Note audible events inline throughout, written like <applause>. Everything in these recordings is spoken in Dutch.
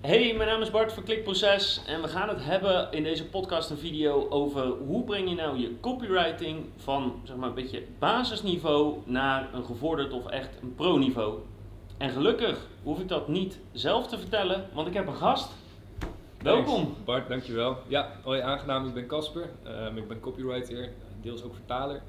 Hey, mijn naam is Bart van Klikproces en we gaan het hebben in deze podcast en video over hoe breng je nou je copywriting van zeg maar een beetje basisniveau naar een gevorderd of echt een pro-niveau. En gelukkig hoef ik dat niet zelf te vertellen, want ik heb een gast. Welkom. Bart, dankjewel. Ja, hoi aangenaam, ik ben Casper. Ehm, ik ben copywriter, deels ook vertaler.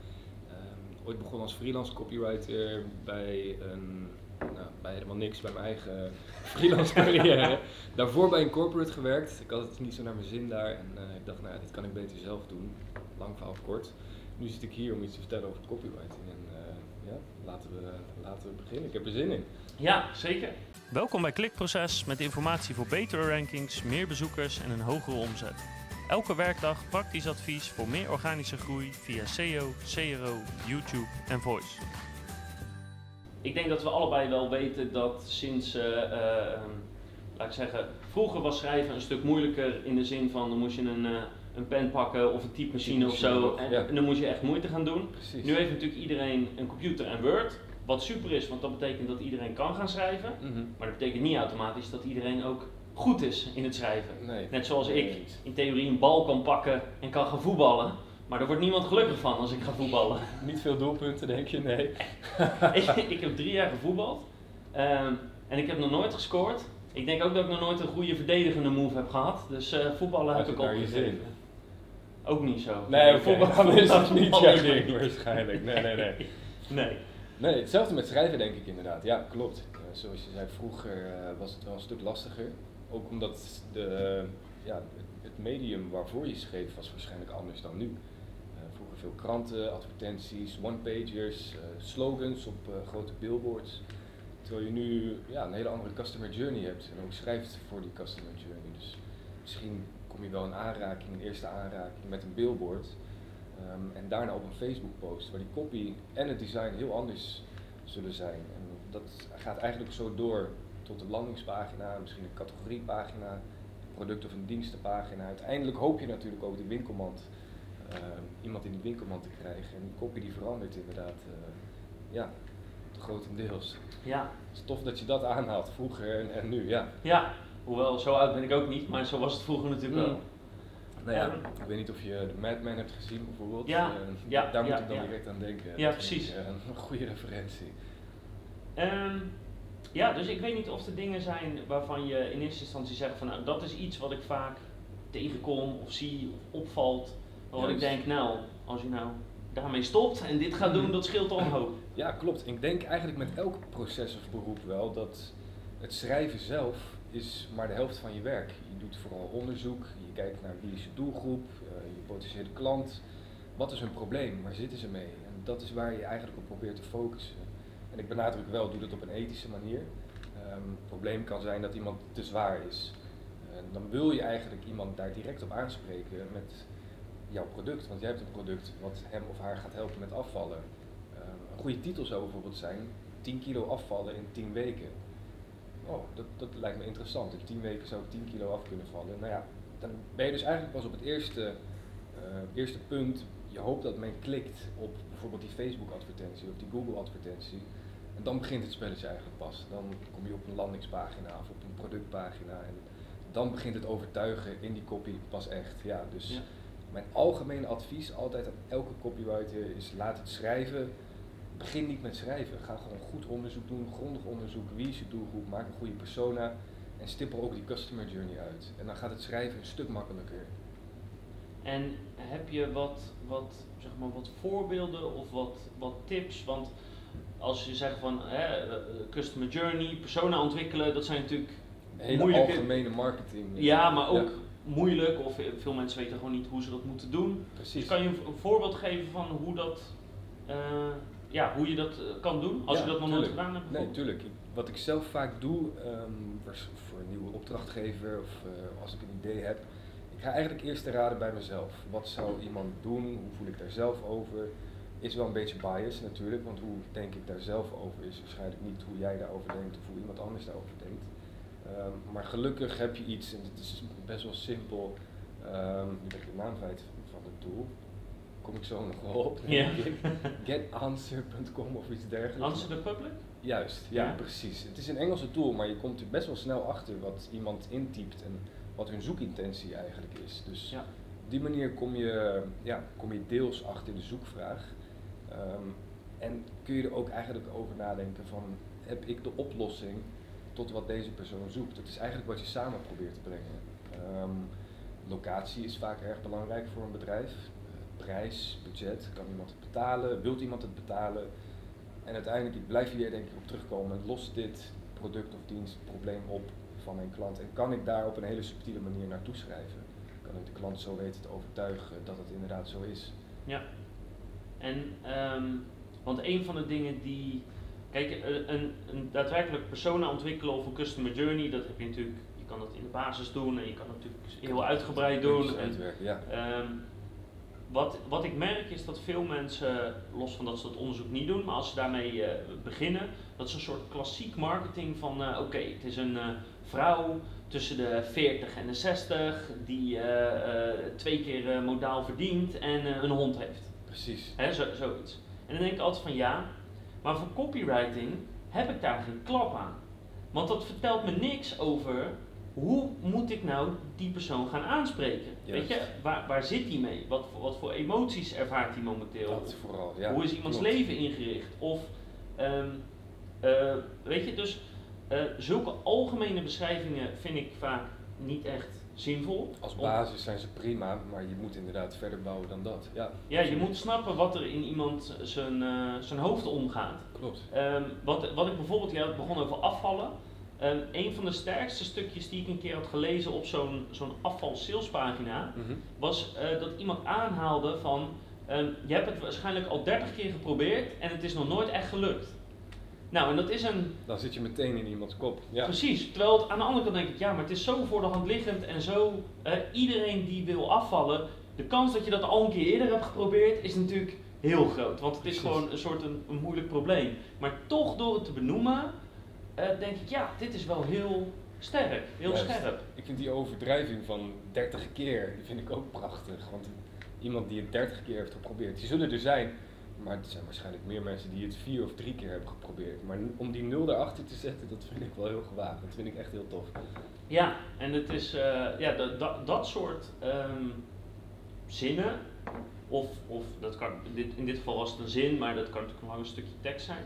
Ehm, ooit begonnen als freelance copywriter bij, een, nou, bij helemaal niks, bij mijn eigen freelance carrière. <laughs> Daarvoor bij een corporate gewerkt. Ik had het niet zo naar mijn zin daar en eh, ik dacht, nou, dit kan ik beter zelf doen. Lang verhaal kort. Nu zit ik hier om iets te vertellen over copywriting. En eh, ja, laten we, laten we beginnen. Ik heb er zin in. Ja, zeker. Welkom bij Klikproces met informatie voor betere rankings, meer bezoekers en een hogere omzet. Elke werkdag praktisch advies voor meer organische groei via SEO, CRO, YouTube en Voice. Ik denk dat we allebei wel weten dat sinds, eh, eh, laat ik zeggen, vroeger was schrijven een stuk moeilijker in de zin van dan moest je een, eh, een pen pakken of een typemachine of zo en, Ja. en dan moest je echt moeite gaan doen. Precies. Nu heeft natuurlijk iedereen een computer en Word, wat super is, want dat betekent dat iedereen kan gaan schrijven. Mhm. Maar dat betekent niet automatisch dat iedereen ook goed is in het schrijven. Nee. Net zoals ik in theorie een bal kan pakken en kan gaan voetballen. Maar daar wordt niemand gelukkig van als ik ga voetballen. <laughs> Niet veel doelpunten, denk je? Nee. ik, ik heb drie jaar gevoetbald ehm, en ik heb nog nooit gescoord. Ik denk ook dat ik nog nooit een goede verdedigende move heb gehad. Dus eh, voetballen heb ik opgegeven. zin. Ook niet zo. Nee, Oké. voetballen is <laughs> niet jouw ding waarschijnlijk. Nee, nee, nee. <laughs> Nee. Nee, hetzelfde met schrijven denk ik inderdaad. Ja, klopt. Eh, zoals je zei, vroeger eh, was het wel een stuk lastiger. Ook omdat de, ja, het medium waarvoor je schreef was waarschijnlijk anders dan nu. Veel kranten, advertenties, one-pagers, eh, slogans op eh, grote billboards. Terwijl je nu ja, een hele andere customer journey hebt en ook schrijft voor die customer journey. Dus misschien kom je wel in aanraking, een eerste aanraking met een billboard. Ehm, en daarna op een Facebook post waar die copy en het design heel anders zullen zijn. En dat gaat eigenlijk zo door tot een landingspagina, misschien een categoriepagina, een product of een dienstenpagina. Uiteindelijk hoop je natuurlijk ook die winkelmand, iemand in die winkelmand te krijgen. En die copy die verandert inderdaad, eh, ja, grotendeels. Ja. Het is tof dat je dat aanhaalt, vroeger en, en nu, ja. ja, hoewel zo oud ben ik ook niet, maar zo was het vroeger natuurlijk wel. Mm. Nou ja, Ehm, ik weet niet of je de Mad Men hebt gezien bijvoorbeeld. Ja, Eh, ja, daar moet ik dan ja. direct aan denken. Ja, Dat precies. eh, een <laughs> goede referentie. Ehm, ja, dus ik weet niet of er dingen zijn waarvan je in eerste instantie zegt van nou dat is iets wat ik vaak tegenkom of zie of opvalt. Waarvan ik denk nou, als je nou daarmee stopt en dit gaat doen, dat scheelt al een hoop. <clears throat> Ja, klopt. Ik denk eigenlijk met elk proces of beroep wel dat het schrijven zelf is maar de helft van je werk. Je doet vooral onderzoek, je kijkt naar wie is je doelgroep, eh, je potentiële klant. Wat is hun probleem? Waar zitten ze mee? En dat is waar je eigenlijk op probeert te focussen. En ik benadruk wel, doe dat op een ethische manier. Ehm, het probleem kan zijn dat iemand te zwaar is. En dan wil je eigenlijk iemand daar direct op aanspreken met jouw product. Want jij hebt een product wat hem of haar gaat helpen met afvallen. Ehm, een goede titel zou bijvoorbeeld zijn 10 kilo afvallen in 10 weken. Oh, dat, dat lijkt me interessant. In 10 weken zou ik 10 kilo af kunnen vallen. Nou ja, dan ben je dus eigenlijk pas op het eerste, eh, eerste punt. Je hoopt dat men klikt op bijvoorbeeld die Facebook advertentie of die Google advertentie. En dan begint het spelletje eigenlijk pas. Dan kom je op een landingspagina of op een productpagina. En dan begint het overtuigen in die copy pas echt. Ja, dus Ja. Mijn algemene advies altijd aan elke copywriter is laat het schrijven. Begin niet met schrijven. Ga gewoon goed onderzoek doen, grondig onderzoek. Wie is je doelgroep? Maak een goede persona. En stippel ook die customer journey uit. En dan gaat het schrijven een stuk makkelijker. En heb je wat, wat, zeg maar, wat voorbeelden of wat, wat tips? Want als je zegt van hè, eh, customer journey, persona ontwikkelen, dat zijn natuurlijk Hele moeilijke- algemene marketing. Ja, maar ook Ja, moeilijk of veel mensen weten gewoon niet hoe ze dat moeten doen. precies. Dus kan je een, een voorbeeld geven van hoe, dat, eh, ja, hoe je dat eh, kan doen als Ja, je dat nog nooit gedaan hebt? Nee, tuurlijk. Wat ik zelf vaak doe, ehm, voor, voor een nieuwe opdrachtgever of eh, als ik een idee heb, ik ga eigenlijk eerst te raden bij mezelf. Wat zou iemand doen? Hoe voel ik daar zelf over? Is wel een beetje bias natuurlijk, want hoe denk ik daar zelf over is waarschijnlijk niet hoe jij daarover denkt of hoe iemand anders daarover denkt. Ehm, maar gelukkig heb je iets, en het is best wel simpel, ehm nu ben ik de naam kwijt van het tool. kom ik zo nog wel op. <laughs> Getanswer.com of iets dergelijks. Answer the public? Juist, ja, precies. Het is een Engelse tool, maar je komt er best wel snel achter wat iemand intypt en wat hun zoekintentie eigenlijk is. Dus Ja. op die manier kom je, ja, kom je deels achter de zoekvraag. Ehm, en kun je er ook eigenlijk over nadenken van, heb ik de oplossing tot wat deze persoon zoekt? Dat is eigenlijk wat je samen probeert te brengen. Ehm, locatie is vaak erg belangrijk voor een bedrijf. Eh, prijs, budget, kan iemand het betalen? Wilt iemand het betalen? En uiteindelijk blijf hier denk ik op terugkomen. Lost dit product of dienst probleem op van mijn klant? En kan ik daar op een hele subtiele manier naartoe schrijven? Kan ik de klant zo weten te overtuigen dat het inderdaad zo is? Ja. En, ehm, want een van de dingen die. Kijk, een, een, daadwerkelijk persona ontwikkelen of een customer journey, dat heb je natuurlijk. Je kan dat in de basis doen en je kan het natuurlijk heel uitgebreid doen. Dus En, uitwerken, ja. Ehm, wat, wat ik merk is dat veel mensen, los van dat ze dat onderzoek niet doen, maar als ze daarmee eh, beginnen, dat is een soort klassiek marketing van eh, oké, het is een eh, vrouw tussen de 40 en de 60 die twee keer modaal verdient en een hond heeft. Precies. Hè, zo, zoiets. En dan denk ik altijd van ja, maar voor copywriting heb ik daar geen klap aan. Want dat vertelt me niks over hoe moet ik nou die persoon gaan aanspreken. Weet je, waar, waar zit hij mee? Wat, voor- wat voor emoties ervaart hij momenteel? Dat vooral, ja. hoe is iemands klopt. leven ingericht? Of, ehm, eh, weet je, dus eh, zulke algemene beschrijvingen vind ik vaak niet echt zinvol. Als Om- basis zijn ze prima, maar je moet inderdaad verder bouwen dan dat. Ja, Ja, je moet snappen wat er in iemand zijn, eh, zijn hoofd omgaat. klopt. Ehm, wat, wat ik bijvoorbeeld, jij had begonnen over afvallen. Ehm, een van de sterkste stukjes die ik een keer had gelezen op zo'n zo'n afval-salespagina Mhm. was eh, dat iemand aanhaalde van ehm, je hebt het waarschijnlijk al 30 keer geprobeerd en het is nog nooit echt gelukt. Nou, en dat is een Dan zit je meteen in iemands kop. Ja. precies. Terwijl het, aan de andere kant denk ik, ja, maar het is zo voor de hand liggend en zo eh, iedereen die wil afvallen, de kans dat je dat al een keer eerder hebt geprobeerd is natuurlijk heel groot. Want het is Precies. gewoon een soort een, een moeilijk probleem. Maar toch door het te benoemen, eh, denk ik, ja, dit is wel heel sterk, heel Juist. scherp. Ik vind die overdrijving van 30 keer, die vind ik ook prachtig. Want iemand die het 30 keer heeft geprobeerd, die zullen er zijn. Maar er zijn waarschijnlijk meer mensen die het vier of drie keer hebben geprobeerd. Maar om die nul daarachter te zetten, dat vind ik wel heel gewaagd. Dat vind ik echt heel tof. Ja, en het is, eh, ja, dat, dat, dat soort ehm, zinnen, of, of dat kan, dit, in dit geval was het een zin, maar dat kan natuurlijk nog een stukje tekst zijn.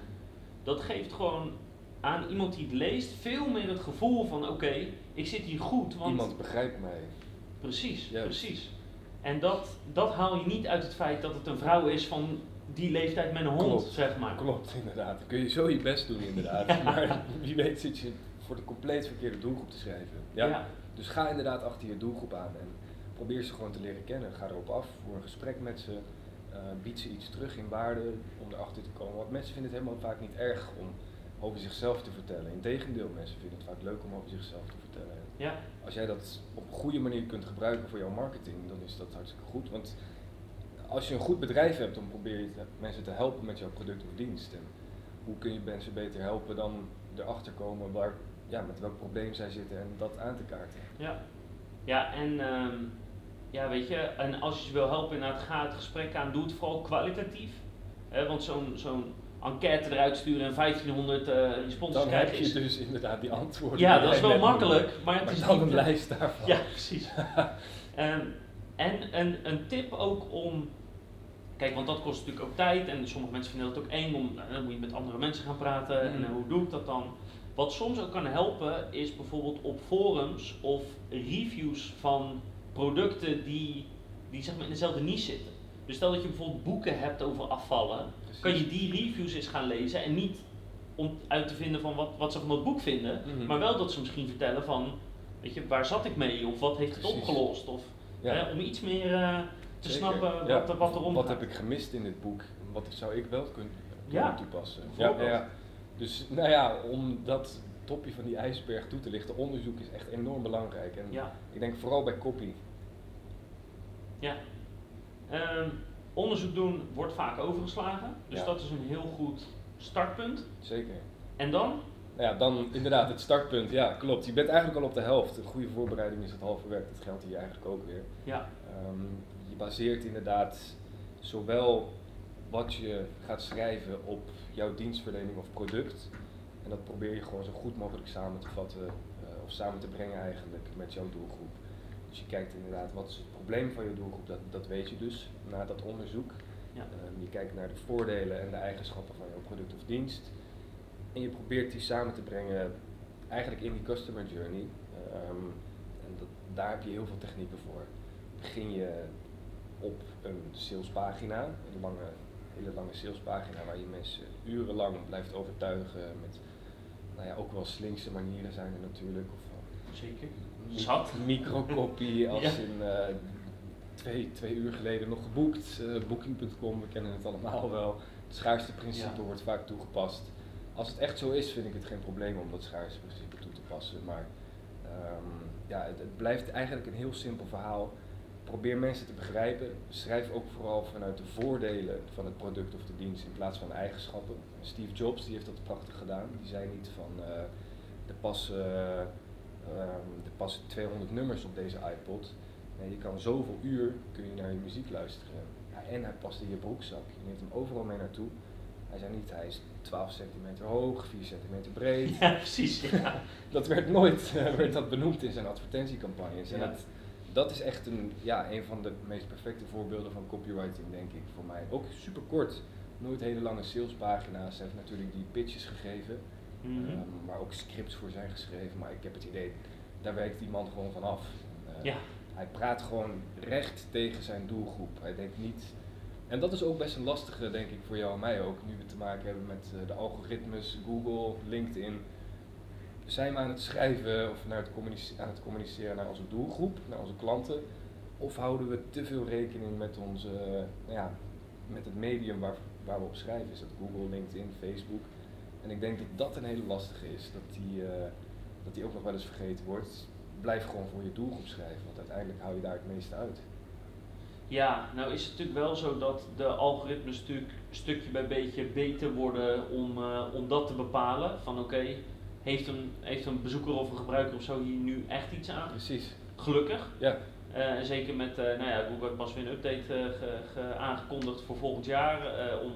Dat geeft gewoon aan iemand die het leest veel meer het gevoel van, oké, ik zit hier goed, want Iemand begrijpt mij. precies, Juist. precies. En dat, dat haal je niet uit het feit dat het een vrouw is van die leeftijd met een hond, Klopt. zeg maar. Klopt, inderdaad. Dan kun je zo je best doen, inderdaad. <laughs> Ja. Maar wie weet zit je voor de compleet verkeerde doelgroep te schrijven. Ja. Ja. Dus ga inderdaad achter je doelgroep aan en probeer ze gewoon te leren kennen. Ga erop af, voor een gesprek met ze. eh, bied ze iets terug in waarde om erachter te komen. Want mensen vinden het helemaal vaak niet erg om over zichzelf te vertellen. Integendeel, mensen vinden het vaak leuk om over zichzelf te vertellen. Ja, Als jij dat op een goede manier kunt gebruiken voor jouw marketing, dan is dat hartstikke goed. Want als je een goed bedrijf hebt, dan probeer je te- mensen te helpen met jouw product of dienst. En hoe kun je mensen beter helpen dan erachter komen waar, ja, met welk probleem zij zitten en dat aan te kaarten. Ja, ja en ehm, ja, weet je, en als je ze wil helpen, inderdaad, ga het gesprek aan, doe het vooral kwalitatief. Hè, want zo'n zo'n enquête eruit sturen en 1500 eh responses Dan heb krijgen je is... dus inderdaad die antwoorden. ja, dat is <laughs> wel makkelijk, maar het Maar is dan niet... een lijst daarvan. Ja, precies. <laughs> Ehm, en een, een tip ook om... Kijk, want dat kost natuurlijk ook tijd en sommige mensen vinden dat ook eng om... nou, dan moet je met andere mensen gaan praten en Mm. eh, hoe doe ik dat dan? Wat soms ook kan helpen is bijvoorbeeld op forums of reviews van producten die, die zeg maar in dezelfde niche zitten. Dus stel dat je bijvoorbeeld boeken hebt over afvallen, Precies. kan je die reviews eens gaan lezen en niet om uit te vinden van wat, wat ze van dat boek vinden, Mhm. maar wel dat ze misschien vertellen van, weet je, waar zat ik mee of wat heeft het opgelost of. Hè, om iets meer eh, te Zeker. snappen wat, er- wat erom Wat heb ik gemist in dit boek? Wat zou ik wel kunnen, toepassen? Ja, ja. Dus nou ja, om dat topje van die ijsberg toe te lichten, onderzoek is echt enorm belangrijk. En Ja, ik denk vooral bij copy. ja. Ehm, onderzoek doen wordt vaak overgeslagen, dus dat is een heel goed startpunt. Zeker. En dan? Nou ja, dan inderdaad het startpunt. Ja, klopt. Je bent eigenlijk al op de helft. Een goede voorbereiding is het halve werk. Dat geldt hier eigenlijk ook weer. Ja, Ehm, je baseert inderdaad zowel wat je gaat schrijven op jouw dienstverlening of product. En dat probeer je gewoon zo goed mogelijk samen te vatten eh, of samen te brengen eigenlijk met jouw doelgroep. Dus je kijkt inderdaad wat is het probleem van je doelgroep, dat, dat weet je dus na dat onderzoek. Ja. Ehm, je kijkt naar de voordelen en de eigenschappen van jouw product of dienst. En je probeert die samen te brengen eigenlijk in die customer journey. Ehm, en dat, daar heb je heel veel technieken voor. Begin je op een salespagina, een lange, hele lange salespagina waar je mensen urenlang blijft overtuigen met nou ja, ook wel slinkse manieren zijn er natuurlijk. Of, Zeker. Zat. Microcopy <laughs> als Ja. in eh, twee, twee uur geleden nog geboekt. eh, Booking.com, we kennen het allemaal wel. Het schaarste principe Ja. wordt vaak toegepast. Als het echt zo is, vind ik het geen probleem om dat schaarste principe toe te passen. Maar ehm, ja, het, blijft eigenlijk een heel simpel verhaal. Probeer mensen te begrijpen. Schrijf ook vooral vanuit de voordelen van het product of de dienst in plaats van eigenschappen. Steve Jobs die heeft dat prachtig gedaan. Die zei niet van eh er passen, er passen 200 nummers op deze iPod. Nee, je kan zoveel uur kun je naar je muziek luisteren. Ja, en hij past in je broekzak. Je neemt hem overal mee naartoe. Hij zei niet, hij is 12 centimeter hoog, 4 centimeter breed. Ja, precies. Ja. <laughs> Dat werd nooit eh, werd dat benoemd in zijn advertentiecampagnes. En Ja. dat, dat is echt een, ja, een van de meest perfecte voorbeelden van copywriting, denk ik, voor mij. Ook super kort, nooit hele lange salespagina's. Hij heeft natuurlijk die pitches gegeven, ehm, waar ook scripts voor zijn geschreven. Maar ik heb het idee, daar werkt die man gewoon van af. Eh, Ja. Hij praat gewoon recht tegen zijn doelgroep. Hij denkt niet. En dat is ook best een lastige, denk ik, voor jou en mij ook. Nu we te maken hebben met eh, de algoritmes, Google, LinkedIn. Zijn we aan het schrijven of naar het aan het communiceren naar onze doelgroep, naar onze klanten? Of houden we te veel rekening met, onze, eh, nou ja, met het medium waar, waar we op schrijven? Is dat Google, LinkedIn, Facebook? En ik denk dat dat een hele lastige is. Dat die, eh, dat die ook nog wel eens vergeten wordt. Blijf gewoon voor je doelgroep schrijven, want uiteindelijk hou je daar het meeste uit. Ja, nou is het natuurlijk wel zo dat de algoritmes natuurlijk stukje bij beetje beter worden om, eh, om dat te bepalen. Van oké, heeft, een, heeft een bezoeker of een gebruiker of zo hier nu echt iets aan? Precies. Gelukkig. Ja, en zeker met, eh, nou ja, Google heeft pas weer een update ge- ge- aangekondigd voor volgend jaar,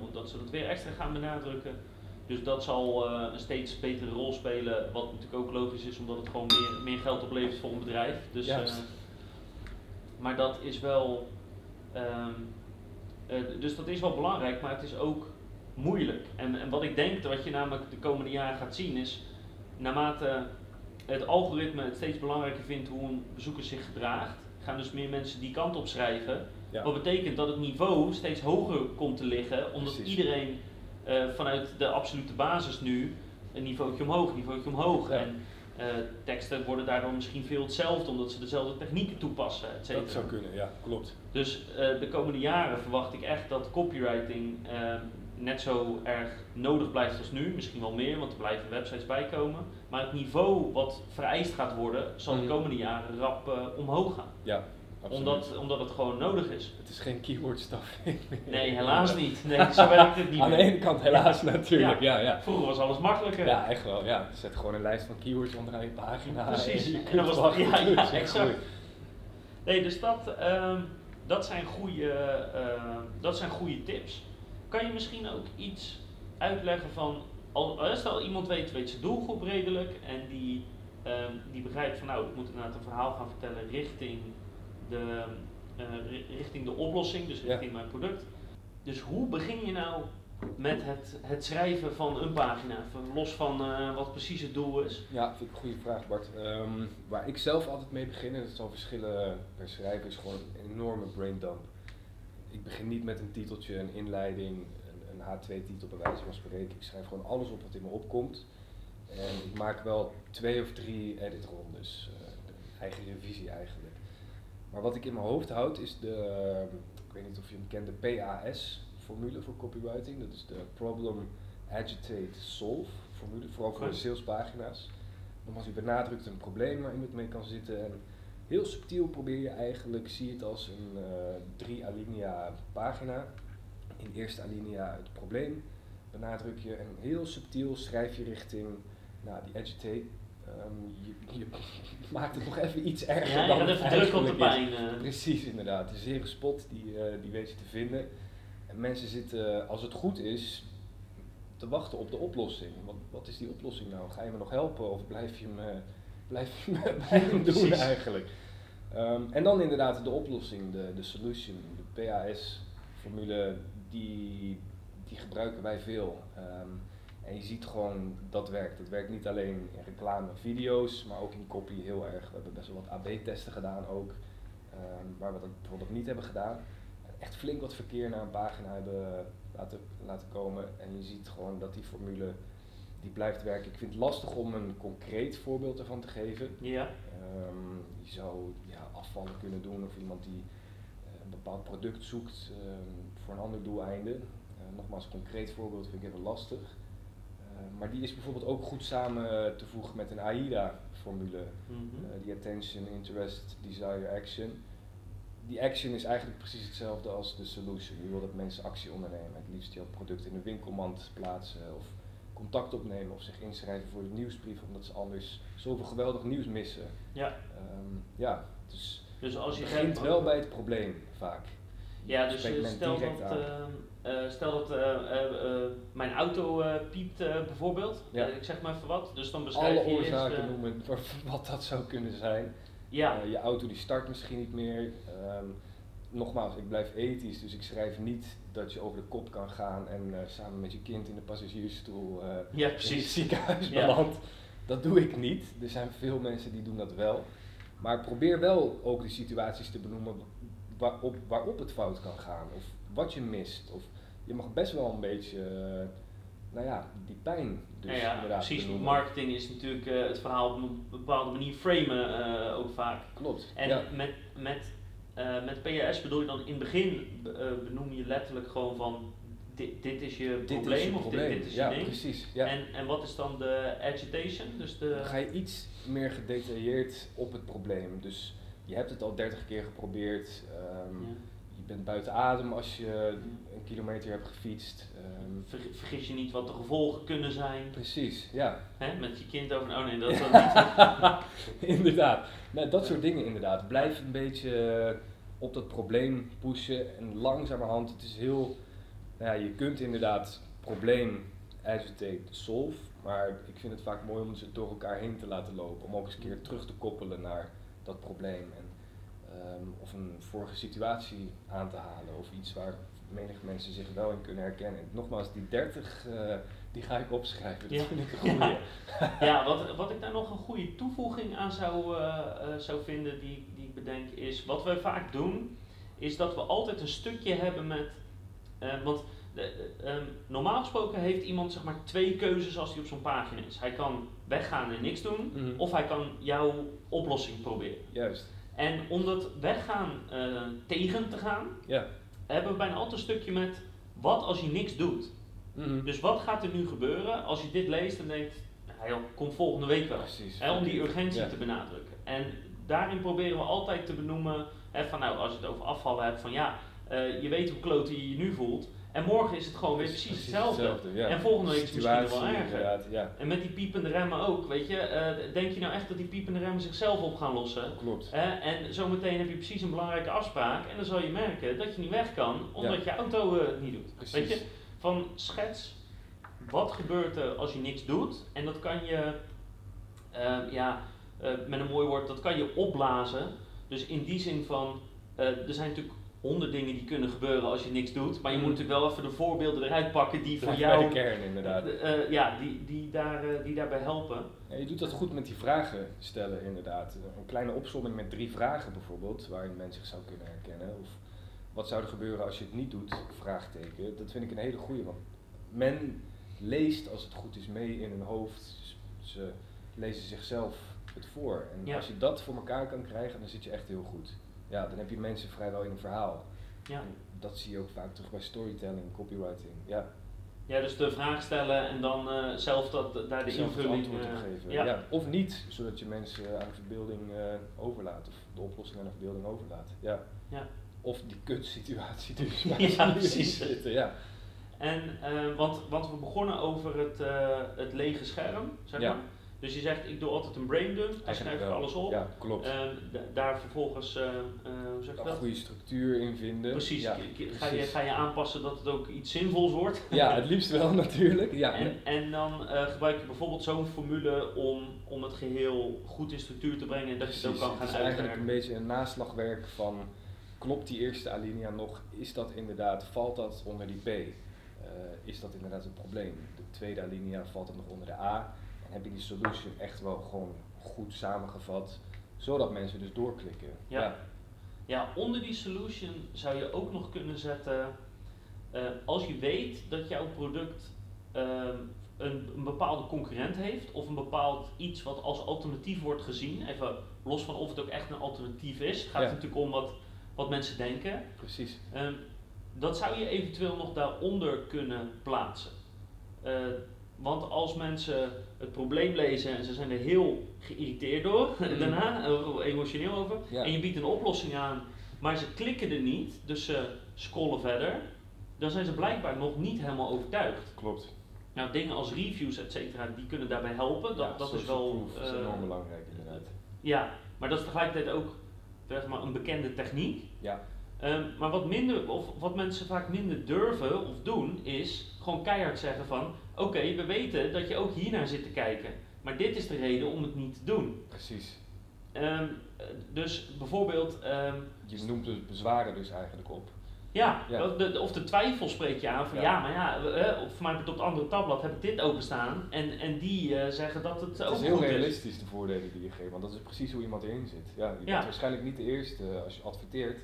omdat ze dat weer extra gaan benadrukken. Dus dat zal een steeds betere rol spelen, wat natuurlijk ook logisch is, omdat het gewoon meer, meer geld oplevert voor een bedrijf. Dus, eh, maar dat is wel, ehm, eh, dus dat is wel belangrijk, maar het is ook moeilijk. En, en wat ik denk, wat je namelijk de komende jaren gaat zien, is naarmate het algoritme het steeds belangrijker vindt hoe een bezoeker zich gedraagt, gaan dus meer mensen die kant op schrijven. ja. Wat betekent dat het niveau steeds hoger komt te liggen, omdat Precies. iedereen eh, vanuit de absolute basis nu een niveautje omhoog, een niveautje omhoog. Ja. En eh, teksten worden daardoor misschien veel hetzelfde, omdat ze dezelfde technieken toepassen, et cetera. dat zou kunnen, ja, klopt. Dus eh, de komende jaren verwacht ik echt dat copywriting eh, net zo erg nodig blijft als nu. Misschien wel meer, want er blijven websites bijkomen. Maar het niveau wat vereist gaat worden, zal de Mhm. komende jaren rap eh, omhoog gaan. Ja, absoluut. Omdat, omdat het gewoon nodig is. Het is geen keyword stuffing. Nee, helaas niet. Nee, zo werkt het niet <laughs> Aan de ene kant helaas natuurlijk, ja, ja. Vroeger was alles makkelijker. Ja, echt wel, ja. Zet gewoon een lijst van keywords onderaan je pagina. Precies. En <laughs> je En kunt dan was ja, het ja, exact. groeit. Nee, dus dat, ehm, dat, zijn goede, ehm, dat zijn goede tips. Kan je misschien ook iets uitleggen van, al, eh, stel iemand weet, weet zijn doelgroep redelijk en die, ehm, die begrijpt van nou, ik moet inderdaad een verhaal gaan vertellen richting de, eh, ri- richting de oplossing, dus Ja. richting mijn product. Dus hoe begin je nou met het, het schrijven van een pagina, los van eh, wat precies het doel is? Ja, vind ik een goede vraag Bart. Ehm, waar ik zelf altijd mee begin, en dat zal verschillen per schrijver, is gewoon een enorme braindump. Ik begin niet met een titeltje, een inleiding, een, een H2-titel bij wijze van spreken. Ik schrijf gewoon alles op wat in me opkomt. En ik maak wel twee of drie editrondes, de eigen revisie eigenlijk. Maar wat ik in mijn hoofd houd is de, ik weet niet of je hem kent, de PAS-formule voor copywriting. Dat is de Problem, Agitate, Solve formule, vooral voor de salespagina's. Nogmaals, je benadrukt een probleem waar iemand mee kan zitten. En heel subtiel probeer je eigenlijk, zie het als een eh, drie alinea pagina. In de eerste alinea het probleem benadruk je en heel subtiel schrijf je richting nou, die agitate. Ehm, je, je <laughs> maakt het nog even iets erger Ja, je dan gaat het even druk op de pijn. eh. Precies, inderdaad. De zere spot, die, eh, die weet je te vinden. En mensen zitten, als het goed is, te wachten op de oplossing. Wat, wat is die oplossing nou? Ga je me nog helpen of blijf je me, blijf je me <laughs> bij me doen Precies. eigenlijk? Ehm, en dan inderdaad de oplossing, de, de solution, de PAS-formule, die, die gebruiken wij veel. Ehm, en je ziet gewoon dat werkt. Het werkt niet alleen in reclame, video's, maar ook in copy heel erg. We hebben best wel wat AB-testen gedaan ook, ehm, waar we dat bijvoorbeeld niet hebben gedaan. Echt flink wat verkeer naar een pagina hebben laten, laten komen. En je ziet gewoon dat die formule die blijft werken. Ik vind het lastig om een concreet voorbeeld ervan te geven. Ja. Ehm, je zou ja, afvallen kunnen doen of iemand die eh, een bepaald product zoekt ehm, voor een ander doeleinde. Eh, nogmaals, een concreet voorbeeld vind ik even lastig. Eh, maar die is bijvoorbeeld ook goed samen te voegen met een AIDA-formule. Mhm. Eh, die attention, interest, desire, action. Die action is eigenlijk precies hetzelfde als de solution. Je wil dat mensen actie ondernemen. Het liefst jouw product in een winkelmand plaatsen of contact opnemen of zich inschrijven voor de nieuwsbrief omdat ze anders zoveel geweldig nieuws missen. ja. Ehm, ja, dus Dus als je het begint gaat- wel bij het probleem vaak. Ja, dus eh, stel dat, eh, eh, stel dat eh, eh, mijn auto piept bijvoorbeeld, Ja. Ik zeg maar even wat, dus dan beschrijf Alle je eerst, oorzaken eh, noemen voor <laughs> wat dat zou kunnen zijn. Ja, je auto die start misschien niet meer. Ehm, nogmaals, ik blijf ethisch, dus ik schrijf niet dat je over de kop kan gaan en samen met je kind in de passagiersstoel ja in het precies. ziekenhuis Ja. belandt. Dat doe ik niet. Er zijn veel mensen die doen dat wel. Maar probeer wel ook de situaties te benoemen waarop, waarop het fout kan gaan. Of wat je mist. Of je mag best wel een beetje, eh, nou ja, die pijn dus ja, ja, precies. benoemen. Marketing is natuurlijk eh, het verhaal op een bepaalde manier framen eh, ook vaak. Klopt. En ja. met, met, met PAS bedoel je dan in het begin be- benoem je letterlijk gewoon van dit, dit is je Dit probleem is je of probleem. Dit, dit is ja, je ding. precies. Ja. En, en wat is dan de agitation? Dus de, Dan ga je iets meer gedetailleerd op het probleem. Dus je hebt het al 30 keer geprobeerd. ehm, Ja. Je bent buiten adem als je een kilometer hebt gefietst. Ver- vergis je niet wat de gevolgen kunnen zijn. precies, ja. Hè? Met je kind over. Oh nee, dat is <laughs> niet. inderdaad. Nou, dat soort dingen inderdaad. Blijf een beetje op dat probleem pushen en langzamerhand. Het is heel, nou ja, je kunt inderdaad probleem agitate solve, maar ik vind het vaak mooi om ze door elkaar heen te laten lopen. Om ook eens een keer terug te koppelen naar dat probleem. En, ehm, of een vorige situatie aan te halen of iets waar menig mensen zich wel in kunnen herkennen. Nogmaals, die 30 eh, die ga ik opschrijven. Dat Ja. vind ik een goede. <laughs> Ja, wat, wat ik daar nog een goede toevoeging aan zou, eh, eh, zou vinden, die, die ik bedenk, is wat we vaak doen, is dat we altijd een stukje hebben met. want de, de, ehm, normaal gesproken heeft iemand zeg maar twee keuzes als hij op zo'n pagina is. Hij kan weggaan en niks doen, Mhm. of hij kan jouw oplossing proberen. Juist. En om dat weggaan eh, tegen te gaan, Ja. hebben we bijna altijd een stukje met wat als je niks doet. Mhm. Dus wat gaat er nu gebeuren als je dit leest en denkt, nou joh, komt volgende week wel. Precies. Hè, om die urgentie Ja. te benadrukken. En daarin proberen we altijd te benoemen, hè, van nou, als je het over afvallen hebt, van ja, eh, je weet hoe klote je je nu voelt. En morgen is het gewoon weer precies, hetzelfde. ja. En volgende week is het misschien wel erger. ja, En met die piepende remmen ook, weet je. eh, denk je nou echt dat die piepende remmen zichzelf op gaan lossen? klopt. Hè? En zometeen heb je precies een belangrijke afspraak en dan zal je merken dat je niet weg kan omdat Ja. je auto eh, het niet doet. Precies. Weet je, van schets wat gebeurt er als je niks doet en dat kan je, eh, ja, eh, met een mooi woord, dat kan je opblazen. Dus in die zin van, eh, er zijn natuurlijk honderd dingen die kunnen gebeuren als je niks doet, maar je Mhm. moet natuurlijk wel even de voorbeelden eruit pakken die voor jou, Bij de kern inderdaad. de- eh, ja, die, die, daar, eh, die daarbij helpen. Ja, je doet dat goed met die vragen stellen inderdaad. Een kleine opsomming met drie vragen bijvoorbeeld, waarin men zich zou kunnen herkennen. Of wat zou er gebeuren als je het niet doet? Vraagteken. Dat vind ik een hele goede, want men leest als het goed is mee in hun hoofd. Ze lezen zichzelf het voor. En Ja. als je dat voor elkaar kan krijgen, dan zit je echt heel goed. Ja, dan heb je mensen vrijwel in een verhaal. Ja. En dat zie je ook vaak terug bij storytelling, copywriting. Ja, Ja, dus de vraag stellen en dan eh, zelf dat, daar de zelf invulling antwoord op eh, geven. ja. Ja. Of niet, zodat je mensen aan de verbeelding eh, overlaat. Of de oplossing aan de verbeelding overlaat. Ja. Ja. Of die kutsituatie <laughs> dus. waar Ja, <laughs> precies. Zitten, ja. En, eh, want, want we begonnen over het, het lege scherm, zeg Ja. maar. Dus je zegt, ik doe altijd een brain dump, daar schrijf ik alles op. Ja, klopt. Ehm, daar vervolgens, uh, hoe zeg je dat? Een goede structuur in vinden. Precies. Ja, ga, je, ga je aanpassen dat het ook iets zinvols wordt? Ja, <laughs> het liefst wel natuurlijk. Ja. En, en dan gebruik je bijvoorbeeld zo'n formule om, om het geheel goed in structuur te brengen en dat je het ook kan gaan uitwerken. Het is eigenlijk een beetje een naslagwerk van, klopt die eerste alinea nog? Is dat inderdaad, valt dat onder die B? is dat inderdaad een probleem? De tweede alinea valt het nog onder de A? Heb je die solution echt wel gewoon goed samengevat, zodat mensen dus doorklikken. Ja, ja. onder die solution zou je ook nog kunnen zetten, uh, als je weet dat jouw product ehm, een, een, bepaalde concurrent heeft of een bepaald iets wat als alternatief wordt gezien, even los van of het ook echt een alternatief is, het gaat natuurlijk om wat, wat mensen denken. Precies. Um, dat zou je eventueel nog daaronder kunnen plaatsen. Uh, want als mensen het probleem lezen en ze zijn er heel geïrriteerd door <laughs> mm. daarna, emotioneel over, en je biedt een oplossing aan, maar ze klikken er niet, dus ze scrollen verder, dan zijn ze blijkbaar nog niet helemaal overtuigd. Klopt. Nou, dingen als reviews, et cetera, die kunnen daarbij helpen. Dat, dat is wel. dat is enorm belangrijk, inderdaad. Ja, maar dat is tegelijkertijd ook zeg maar, een bekende techniek. Ja. Um, maar wat, minder, of wat mensen vaak minder durven of doen, is gewoon keihard zeggen van oké, we weten dat je ook hiernaar zit te kijken. Maar dit is de reden om het niet te doen. Precies. Um, dus bijvoorbeeld. Um, je noemt de bezwaren dus eigenlijk op. Ja, De, of de twijfel spreek je aan van ja, maar ja, uh, of mij op het andere tabblad heb ik dit openstaan en, en die uh, zeggen dat het, het ook is heel realistisch de voordelen die je geeft, want dat is precies hoe iemand erin zit. Ja, je bent waarschijnlijk niet de eerste als je adverteert,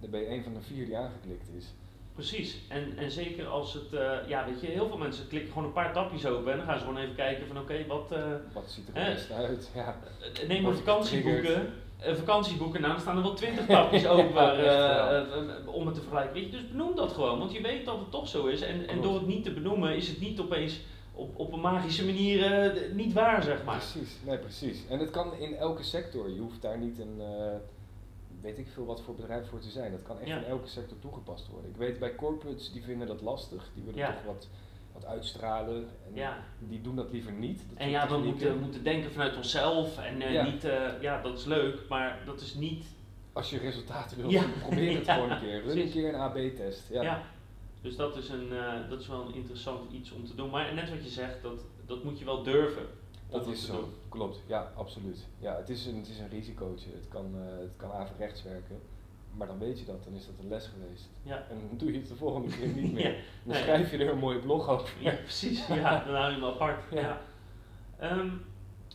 dan ben je een van de vier die aangeklikt is. Precies, en, en zeker als het, uh, ja weet je, heel veel mensen klikken gewoon een paar tapjes open en dan gaan ze gewoon even kijken van oké, wat... Uh, wat ziet er het beste uit, ja. Eh, neem een vakantieboeken, vakantieboeken, nou dan staan er wel twintig tapjes <laughs> open om het te vergelijken. Weet je, dus benoem dat gewoon, want je weet dat het toch zo is. En, en door het niet te benoemen is het niet opeens op, op een magische manier niet waar, zeg maar. Precies, nee precies. En het kan in elke sector, je hoeft daar niet een weet ik veel wat voor bedrijf voor te zijn. Dat kan echt in elke sector toegepast worden. Ik weet bij corporates, die vinden dat lastig. Die willen toch wat, wat uitstralen. En die doen dat liever niet. Dat en ja, we moeten, moeten denken vanuit onszelf. En uh, niet, uh, ja, dat is leuk, maar dat is niet... Als je resultaten wil, probeer <laughs> het gewoon een keer. Run een keer een AB-test. Ja. Dus dat is, een, uh, dat is wel een interessant iets om te doen. Maar net wat je zegt, dat, dat moet je wel durven. Dat is zo, klopt. Ja, absoluut. Ja, het is een, het is een risicootje. Het kan, uh, het kan averechts werken. Maar dan weet je dat, dan is dat een les geweest. Ja. En dan doe je het de volgende keer niet <laughs> meer. Dan schrijf je er een mooie blog over. Ja, precies. Ja, <laughs> dan hou je hem apart. Ja. Um,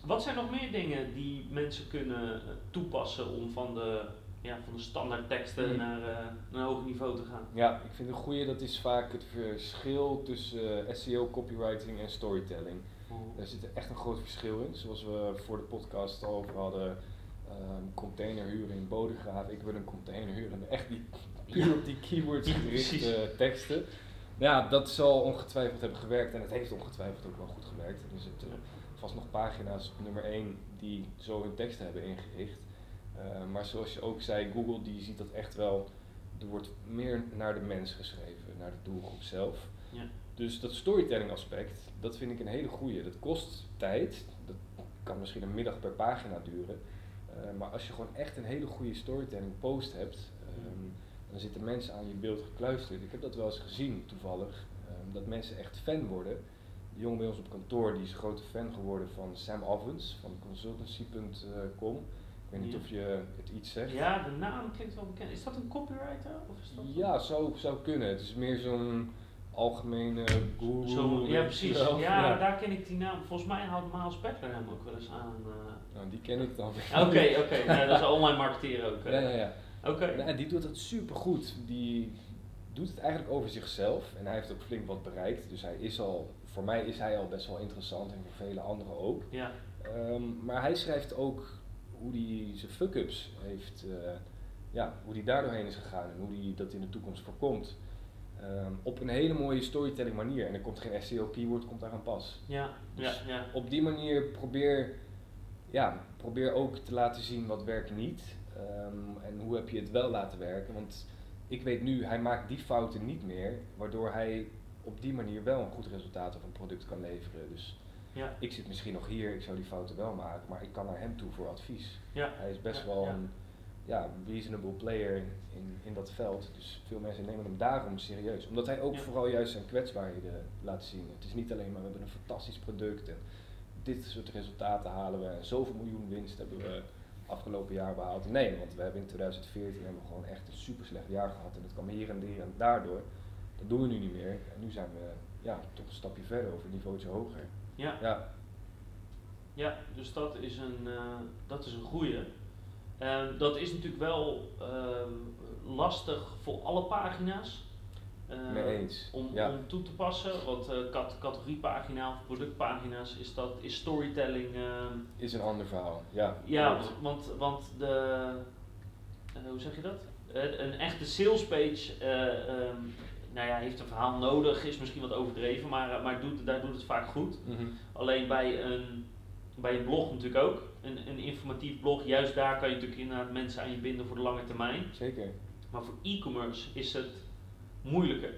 wat zijn nog meer dingen die mensen kunnen eh, toepassen om van de, ja, van de standaard teksten naar, uh, naar een hoger niveau te gaan? Ja, ik vind een goede dat is vaak het verschil tussen uh, SEO, copywriting en storytelling. Er zit echt een groot verschil in. Zoals we voor de podcast al over hadden. Um, container huren in Bodegraaf. Ik wil een container huren. Echt die, puur op die keywords gerichte teksten. Ja, dat zal ongetwijfeld hebben gewerkt. En het heeft ongetwijfeld ook wel goed gewerkt. Er zitten vast nog pagina's op nummer 1 die zo hun teksten hebben ingericht. Uh, maar zoals je ook zei, Google die ziet dat echt wel. Er wordt meer naar de mens geschreven, naar de doelgroep zelf. Ja. Dus dat storytelling aspect, dat vind ik een hele goede. Dat kost tijd, dat kan misschien een middag per pagina duren. Uh, maar als je gewoon echt een hele goede storytelling post hebt, um, dan zitten mensen aan je beeld gekluisterd. Ik heb dat wel eens gezien toevallig, um, dat mensen echt fan worden. De jongen bij ons op kantoor die is grote fan geworden van Sam Ovens van consultancy.com. Ik weet niet of je het iets zegt. Ja, de naam klinkt wel bekend. Is dat een copywriter? Of is dat ja, zou, zou kunnen. Het is meer zo'n algemene guru. Zo, ja, precies. Ja, daar ken ik die naam. Volgens mij houdt Miles Beckler hem ook wel eens aan. Uh. Nou, die ken ik dan. Oké, oké. <laughs> dat is online marketeer ook. Uh. Ja, ja, ja. Oké. Okay. En die doet het super goed. Die doet het eigenlijk over zichzelf. En hij heeft ook flink wat bereikt. Dus hij is al, voor mij is hij al best wel interessant en voor vele anderen ook. Ja. Um, maar hij schrijft ook hoe hij zijn fuck-ups heeft, uh, ja, hoe hij daar doorheen is gegaan en hoe hij dat in de toekomst voorkomt. Um, op een hele mooie storytelling manier. En er komt geen SEO keyword komt daar aan pas. Ja, dus ja, ja. op die manier probeer, ja, probeer ook te laten zien wat werkt niet. Um, en hoe heb je het wel laten werken. Want ik weet nu, hij maakt die fouten niet meer. Waardoor hij op die manier wel een goed resultaat of een product kan leveren. Dus Ja. Ik zit misschien nog hier, ik zou die fouten wel maken, maar ik kan naar hem toe voor advies. Ja. Hij is best wel een ja, reasonable player in, in dat veld. Dus veel mensen nemen hem daarom serieus. Omdat hij ook vooral juist zijn kwetsbaarheden laat zien. Het is niet alleen maar we hebben een fantastisch product en dit soort resultaten halen we en zoveel miljoen winst hebben we afgelopen jaar behaald. Nee, want we hebben in 2014 hebben we gewoon echt een super slecht jaar gehad en dat kwam hier en daar en daardoor. Dat doen we nu niet meer. En nu zijn we ja, toch een stapje verder of een niveautje hoger. Ja. ja. Ja, dus dat is een, uh, dat is een goede. Uh, dat is natuurlijk wel uh, lastig voor alle pagina's. Mee eens. Om, ja. om toe te passen, want cat categoriepagina of productpagina's is dat is storytelling. is een ander verhaal, ja. Ja, want, want de, hoe zeg je dat? een echte sales page um, nou ja, heeft een verhaal nodig, is misschien wat overdreven, maar, maar doet, daar doet het vaak goed. Mhm. Alleen bij een, bij een blog natuurlijk ook. Een, een informatief blog, juist daar kan je natuurlijk inderdaad mensen aan je binden voor de lange termijn. Zeker. Maar voor e-commerce is het moeilijker.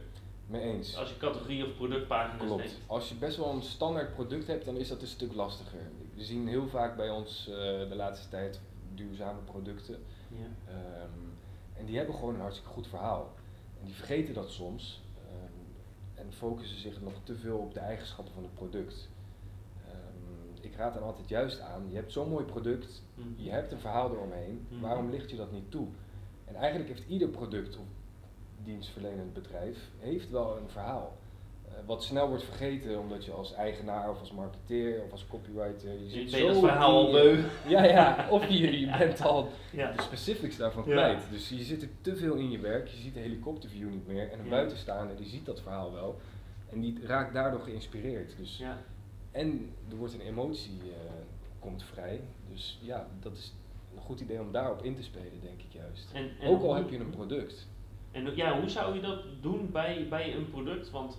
Mee eens. Als je categorie of productpagina's Klopt. Neemt. Als je best wel een standaard product hebt, dan is dat een stuk lastiger. We zien heel vaak bij ons uh, de laatste tijd duurzame producten. Ja. Um, en die hebben gewoon een hartstikke goed verhaal. En die vergeten dat soms um, en focussen zich nog te veel op de eigenschappen van het product. Ik raad dan altijd juist aan, je hebt zo'n mooi product, mhm. je hebt een verhaal eromheen, mm waarom licht je dat niet toe? En eigenlijk heeft ieder product of dienstverlenend bedrijf heeft wel een verhaal. Uh, wat snel wordt vergeten omdat je als eigenaar of als marketeer of als copywriter. Je zit zo het verhaal al beu. <laughs> Ja, ja, of je, je <laughs> bent al ja. de specifics daarvan kwijt. Dus je zit er te veel in je werk, je ziet de helikopterview niet meer en een buitenstaander die ziet dat verhaal wel en die raakt daardoor geïnspireerd. Dus, En er wordt een emotie uh, komt vrij. Dus ja, dat is een goed idee om daarop in te spelen, denk ik juist. En, en Ook al heb je een product. En ja, hoe zou je dat doen bij, bij een product? Want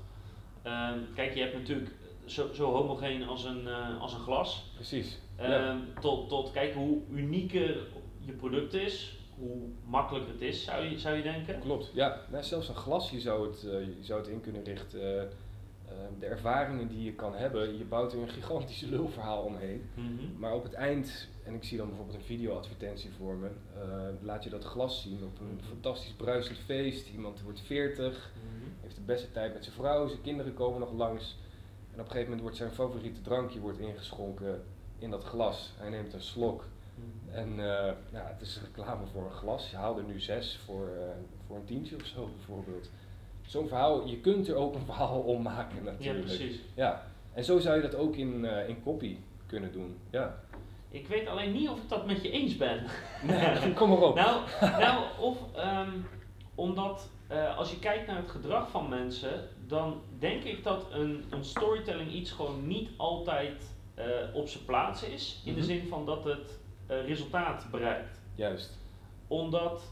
Ehm, kijk, je hebt natuurlijk zo, zo homogeen als een, uh, als een glas. Precies. Um, tot, tot kijk hoe unieker je product is, hoe makkelijker het is, zou je, zou je denken? Klopt, ja. Nou, zelfs een glas, je zou het, uh, je zou het in kunnen richten. Uh, de ervaringen die je kan hebben, je bouwt er een gigantisch lulverhaal omheen. Mm -hmm. Maar op het eind, en ik zie dan bijvoorbeeld een videoadvertentie voor me, laat je dat glas zien op een fantastisch bruisend feest. Iemand wordt 40, heeft de beste tijd met zijn vrouw, zijn kinderen komen nog langs. En op een gegeven moment wordt zijn favoriete drankje wordt ingeschonken in dat glas. Hij neemt een slok. En uh, nou, het is reclame voor een glas. Je haalt er nu zes voor, uh, voor een tientje of zo bijvoorbeeld. Zo'n verhaal, je kunt er ook een verhaal om maken natuurlijk. Ja, precies. Ja. En zo zou je dat ook in, uh, in copy kunnen doen. Ja. Ik weet alleen niet of ik dat met je eens ben. <laughs> Nee, <laughs> kom maar op. nou, nou, of um, omdat uh, als je kijkt naar het gedrag van mensen, dan denk ik dat een, een storytelling iets gewoon niet altijd uh, op zijn plaats is. In de mhm. zin van dat het resultaat bereikt. Juist. Omdat,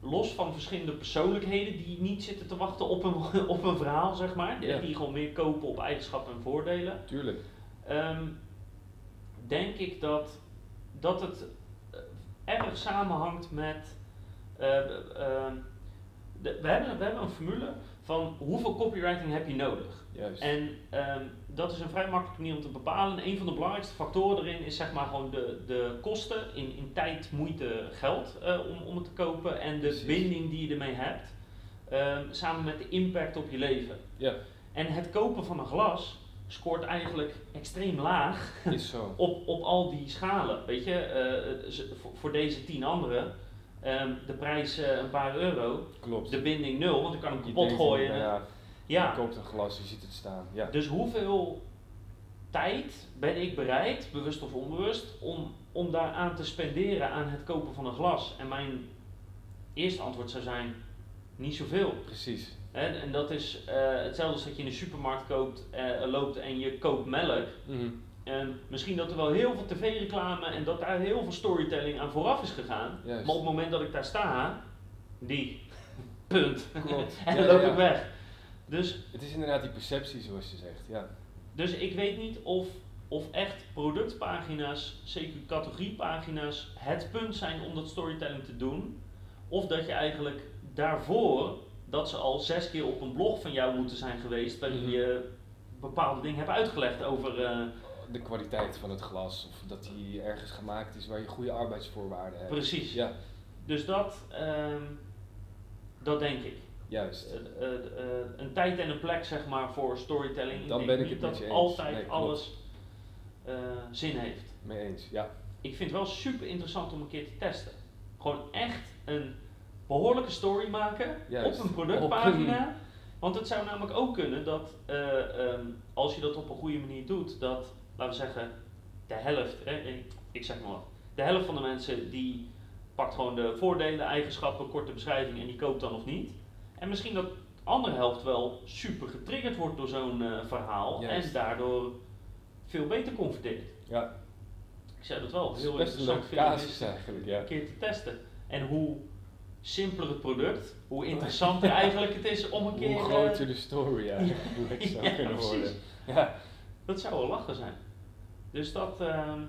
los van verschillende persoonlijkheden die niet zitten te wachten op een, <laughs> op een verhaal, zeg maar. Yeah. Die gewoon meer kopen op eigenschappen en voordelen. Tuurlijk. Um, denk ik dat, dat het erg samenhangt met we, hebben, we hebben een formule van hoeveel copywriting heb je nodig. Juist. En um, dat is een vrij makkelijke manier om te bepalen. Een van de belangrijkste factoren erin is zeg maar gewoon de, de kosten in, in tijd, moeite, geld uh, om, om het te kopen en de Precies. binding die je ermee hebt. Um, samen met de impact op je leven. Ja. En het kopen van een glas scoort eigenlijk extreem laag is zo. <laughs> op, op al die schalen. Weet je, uh, voor, voor deze tien anderen Um, de prijs uh, een paar euro. Klopt. De binding nul, want ik kan hem kapot gooien. ja, ja. Je koopt een glas, je ziet het staan. Ja. Dus hoeveel tijd ben ik bereid, bewust of onbewust, om, om daaraan te spenderen aan het kopen van een glas? En mijn eerste antwoord zou zijn, niet zoveel. Precies. En, en dat is uh, hetzelfde als dat je in de supermarkt koopt, uh, loopt en je koopt melk. Mm en misschien dat er wel heel veel tv-reclame en dat daar heel veel storytelling aan vooraf is gegaan. Maar op het moment dat ik daar sta, die, <laughs> punt. <laughs> en dan loop ik weg. Dus, het is inderdaad die perceptie zoals je zegt, ja. Dus ik weet niet of, of echt productpagina's, zeker categoriepagina's, het punt zijn om dat storytelling te doen. Of dat je eigenlijk daarvoor, dat ze al zes keer op een blog van jou moeten zijn geweest, waarin mhm. je bepaalde dingen heb uitgelegd over. eh, De kwaliteit van het glas, of dat die ergens gemaakt is waar je goede arbeidsvoorwaarden hebt. precies. Ja, Dus dat, ehm, dat denk ik. Juist. Eh, eh, eh, een tijd en een plek zeg maar voor storytelling. Dan ben ik niet het dat eens. altijd Nee, alles zin heeft. Mee eens, ja. Ik vind het wel super interessant om een keer te testen. Gewoon echt een behoorlijke story maken Juist. op een productpagina. Want het zou namelijk ook kunnen dat eh, ehm, als je dat op een goede manier doet, dat, laten we zeggen, de helft, hè, ik zeg maar wat, de helft van de mensen die pakt gewoon de voordelen, eigenschappen, korte beschrijving en die koopt dan of niet. En misschien dat de andere helft wel super getriggerd wordt door zo'n eh, verhaal Juist. en daardoor veel beter converteert. Ja, Ik zou dat wel heel interessant vinden om eigenlijk, ja. een keer te testen. En hoe simpeler het product, hoe <laughs> interessanter eigenlijk het is om een keer... Hoe eh, groter de story <laughs> eigenlijk zou Ja, kunnen precies. worden. Ja, Dat zou wel lachen zijn. Dus dat, ehm,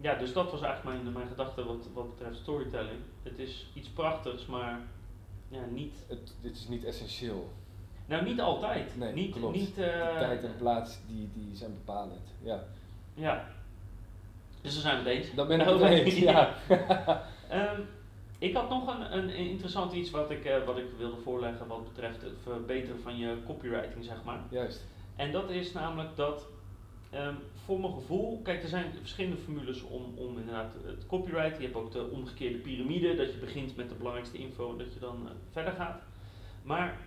ja, dus dat was eigenlijk mijn, mijn gedachte wat, wat betreft storytelling. Het is iets prachtigs, maar ja, niet, het, dit is niet essentieel. nou niet altijd. Nee, niet, klopt. Niet, eh, tijd en plaats, die, die zijn bepalend. Ja, Ja. Dus daar zijn we het eens. dat ben ik <laughs> het eens, ja. <laughs> Ehm, ik had nog een, een interessant iets wat ik, eh, wat ik wilde voorleggen wat betreft het verbeteren van je copywriting, zeg maar. Juist. En dat is namelijk dat, ehm, voor mijn gevoel, kijk, er zijn verschillende formules om, om inderdaad het copywriting. Je hebt ook de omgekeerde piramide, dat je begint met de belangrijkste info en dat je dan eh, verder gaat. Maar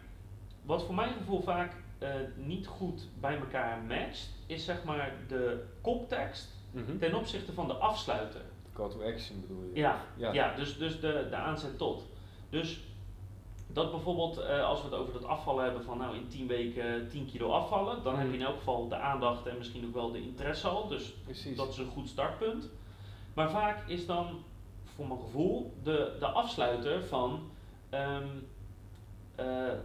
wat voor mijn gevoel vaak eh, niet goed bij elkaar matcht, is zeg maar de koptekst Mhm. ten opzichte van de afsluiter. Call to action bedoel je? Ja, Ja. ja. dus, dus de, de aanzet tot. Dus dat bijvoorbeeld, eh, als we het over dat afvallen hebben van nou in 10 weken 10 kilo afvallen, dan heb je in elk geval de aandacht en misschien ook wel de interesse al. Dus Precies. dat is een goed startpunt. Maar vaak is dan, voor mijn gevoel, de, de afsluiter van ehm, eh, eh,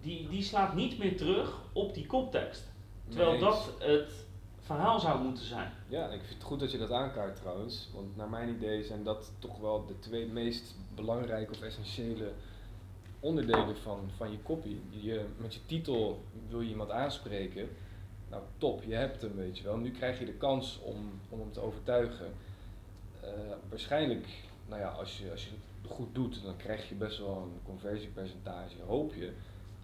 die, die slaat niet meer terug op die koptekst. Terwijl dat het verhaal zou moeten zijn. Ja, ik vind het goed dat je dat aankaart trouwens. Want naar mijn idee zijn dat toch wel de twee meest belangrijke of essentiële onderdelen van, van je copy. Je, met je titel wil je iemand aanspreken. Nou, top, je hebt hem, weet je wel. Nu krijg je de kans om, om hem te overtuigen. Eh, waarschijnlijk, nou ja, als je, als je het goed doet, dan krijg je best wel een conversiepercentage, hoop je.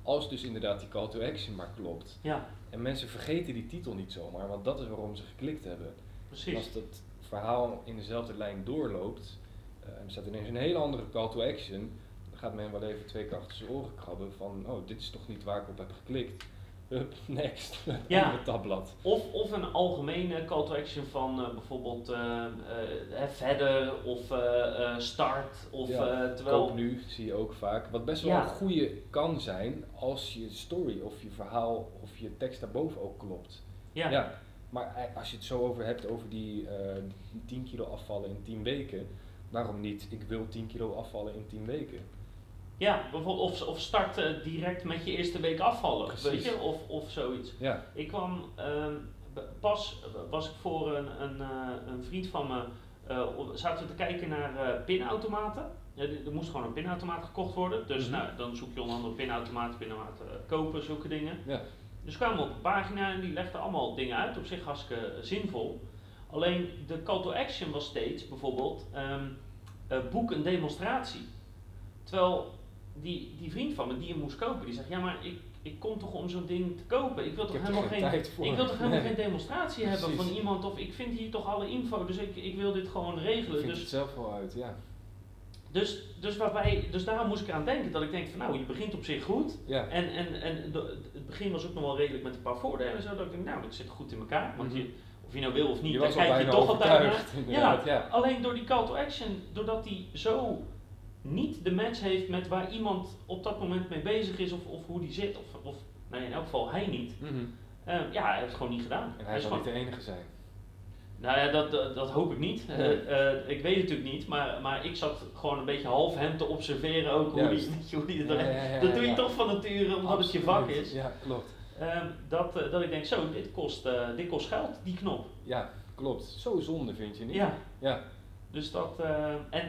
Als dus inderdaad die call to action maar klopt. Ja, En mensen vergeten die titel niet zomaar, want dat is waarom ze geklikt hebben. En precies. als dat verhaal in dezelfde lijn doorloopt, en er staat ineens een hele andere call to action, gaat men wel even twee keer achter zijn oren krabben van, oh, dit is toch niet waar ik op heb geklikt. Hup, <laughs> next. Ja. Andere tabblad. Of, of een algemene call to action van eh, bijvoorbeeld eh, hè, verder of start. Of, Ja, terwijl, nu, zie je ook vaak. Wat best wel Ja. een goede kan zijn als je story of je verhaal of je tekst daarboven ook klopt. ja, Ja, maar als je het zo over hebt over die eh 10 kilo afvallen in 10 weken, waarom niet? Ik wil 10 kilo afvallen in 10 weken. Ja, bijvoorbeeld of, of start direct met je eerste week afvallen. Precies. Weet je? Of, of zoiets. Ja, Ik kwam ehm, pas was ik voor een, een, eh, een vriend van me. eh, zaten we te kijken naar eh, pinautomaten. Ja, er moest gewoon een pinautomaat gekocht worden. Dus Mhm. nou, dan zoek je onder andere pinautomaten, pinautomaten kopen, zulke dingen. ja. Dus kwamen we op een pagina en die legde allemaal dingen uit, op zich hartstikke zinvol. Alleen de call to action was steeds bijvoorbeeld eh, boek een demonstratie. Terwijl die, die vriend van me die hem moest kopen, die zegt ja maar ik, ik kom toch om zo'n ding te kopen. Ik wil Ik toch helemaal geen ik wil toch helemaal Nee. geen demonstratie hebben van iemand of ik vind hier toch alle info, dus ik, ik wil dit gewoon Ik regelen. vind Dus het zelf wel uit, ja. dus, dus, waarbij, dus daar moest ik aan denken dat ik denk van nou je begint op zich goed. Ja, En, en, en de- het begin was ook nog wel redelijk met een paar voordelen en zo. Dat ik denk, nou, dat zit goed in elkaar. Want Mhm. je, of je nou wil of niet, je dan kijk je toch altijd naar. Ja, ja. alleen door die call to action, doordat die zo niet de match heeft met waar iemand op dat moment mee bezig is of, of hoe die zit. Of, of nou, in elk geval hij niet. Mhm. Eh, ja, hij heeft het gewoon niet gedaan. En hij zal gewoon, niet de enige zijn. nou ja, dat, dat, dat hoop ik niet. Eh, Nee. eh, ik weet het natuurlijk niet, maar, maar ik zat gewoon een beetje half hem te observeren ook hoe Juist. die, weet je, hoe die Ja, ja, ja, Dat doe je toch van nature omdat het je vak is. Ja, klopt. Ehm, dat, eh, dat ik denk, zo, dit kost, dit kost geld, die knop. Ja, klopt. Zo zonde vind je niet? Ja, Ja. dus dat. en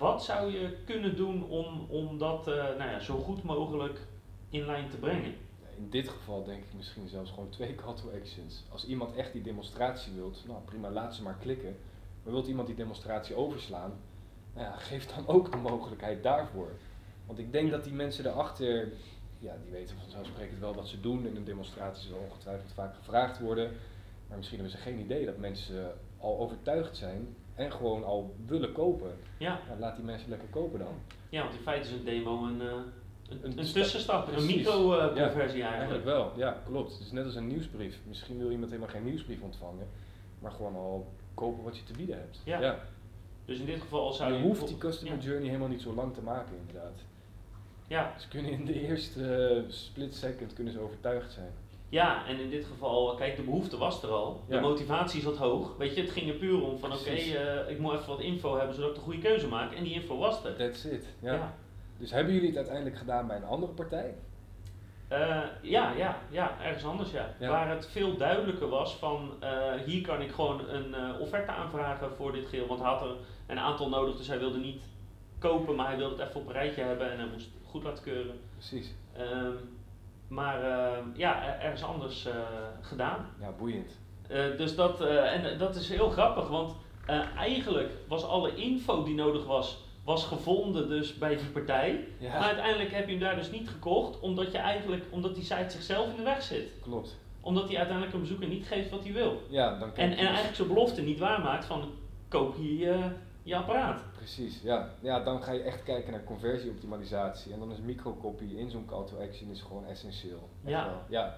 wat zou je kunnen doen om, om dat eh, nou ja, zo goed mogelijk in lijn te brengen? in dit geval denk ik misschien zelfs gewoon twee call to actions. Als iemand echt die demonstratie wilt, nou prima, laat ze maar klikken. Maar wilt iemand die demonstratie overslaan, nou ja, geef dan ook de mogelijkheid daarvoor. Want ik denk dat die mensen daarachter, ja, die weten vanzelfsprekend wel wat ze doen. En een demonstratie zal ongetwijfeld vaak gevraagd worden. Maar misschien hebben ze geen idee dat mensen al overtuigd zijn en gewoon al willen kopen. Ja, laat die mensen lekker kopen dan. ja want in feite is een demo een, eh, een, Een een sta- tussenstap, een micro-conversie Eigenlijk eigenlijk. wel, ja, klopt. Het is net als een nieuwsbrief. Misschien wil iemand helemaal geen nieuwsbrief ontvangen, maar gewoon al kopen wat je te bieden hebt. Ja. Dus in dit geval zou je je... hoeft die customer journey helemaal niet zo lang te maken, inderdaad. Ja, Ze kunnen in de eerste eh, split second kunnen ze overtuigd zijn. Ja, en in dit geval, kijk, de behoefte was er al. De Ja. motivatie zat hoog. Weet je, het ging er puur om van oké, eh, ik moet even wat info hebben zodat ik de goede keuze maak. En die info was er. That's it. Ja. Ja. Dus hebben jullie het uiteindelijk gedaan bij een andere partij? Eh, ja, ja, ja, ergens anders ja. Ja. Waar het veel duidelijker was van eh, hier kan ik gewoon een offerte aanvragen voor dit geheel. Want hij had er een aantal nodig, dus hij wilde niet kopen, maar hij wilde het even op een rijtje hebben en hij moest het goed laten keuren. Precies. Ehm, maar ehm, ja, er- ergens anders eh, gedaan. Ja, boeiend. Eh, dus dat, eh, en dat is heel grappig, want eigenlijk was alle info die nodig was, was gevonden dus bij die partij. Ja. Maar uiteindelijk heb je hem daar dus niet gekocht, omdat je eigenlijk, omdat die site zichzelf in de weg zit. Klopt. Omdat hij uiteindelijk een bezoeker niet geeft wat hij wil. Ja, dan En, en eigenlijk zijn belofte niet waarmaakt van koop hier je apparaat. Precies, ja. ja. Dan ga je echt kijken naar conversieoptimalisatie. En dan is microcopy in zo'n call to action is gewoon essentieel. Ja. wel. ja.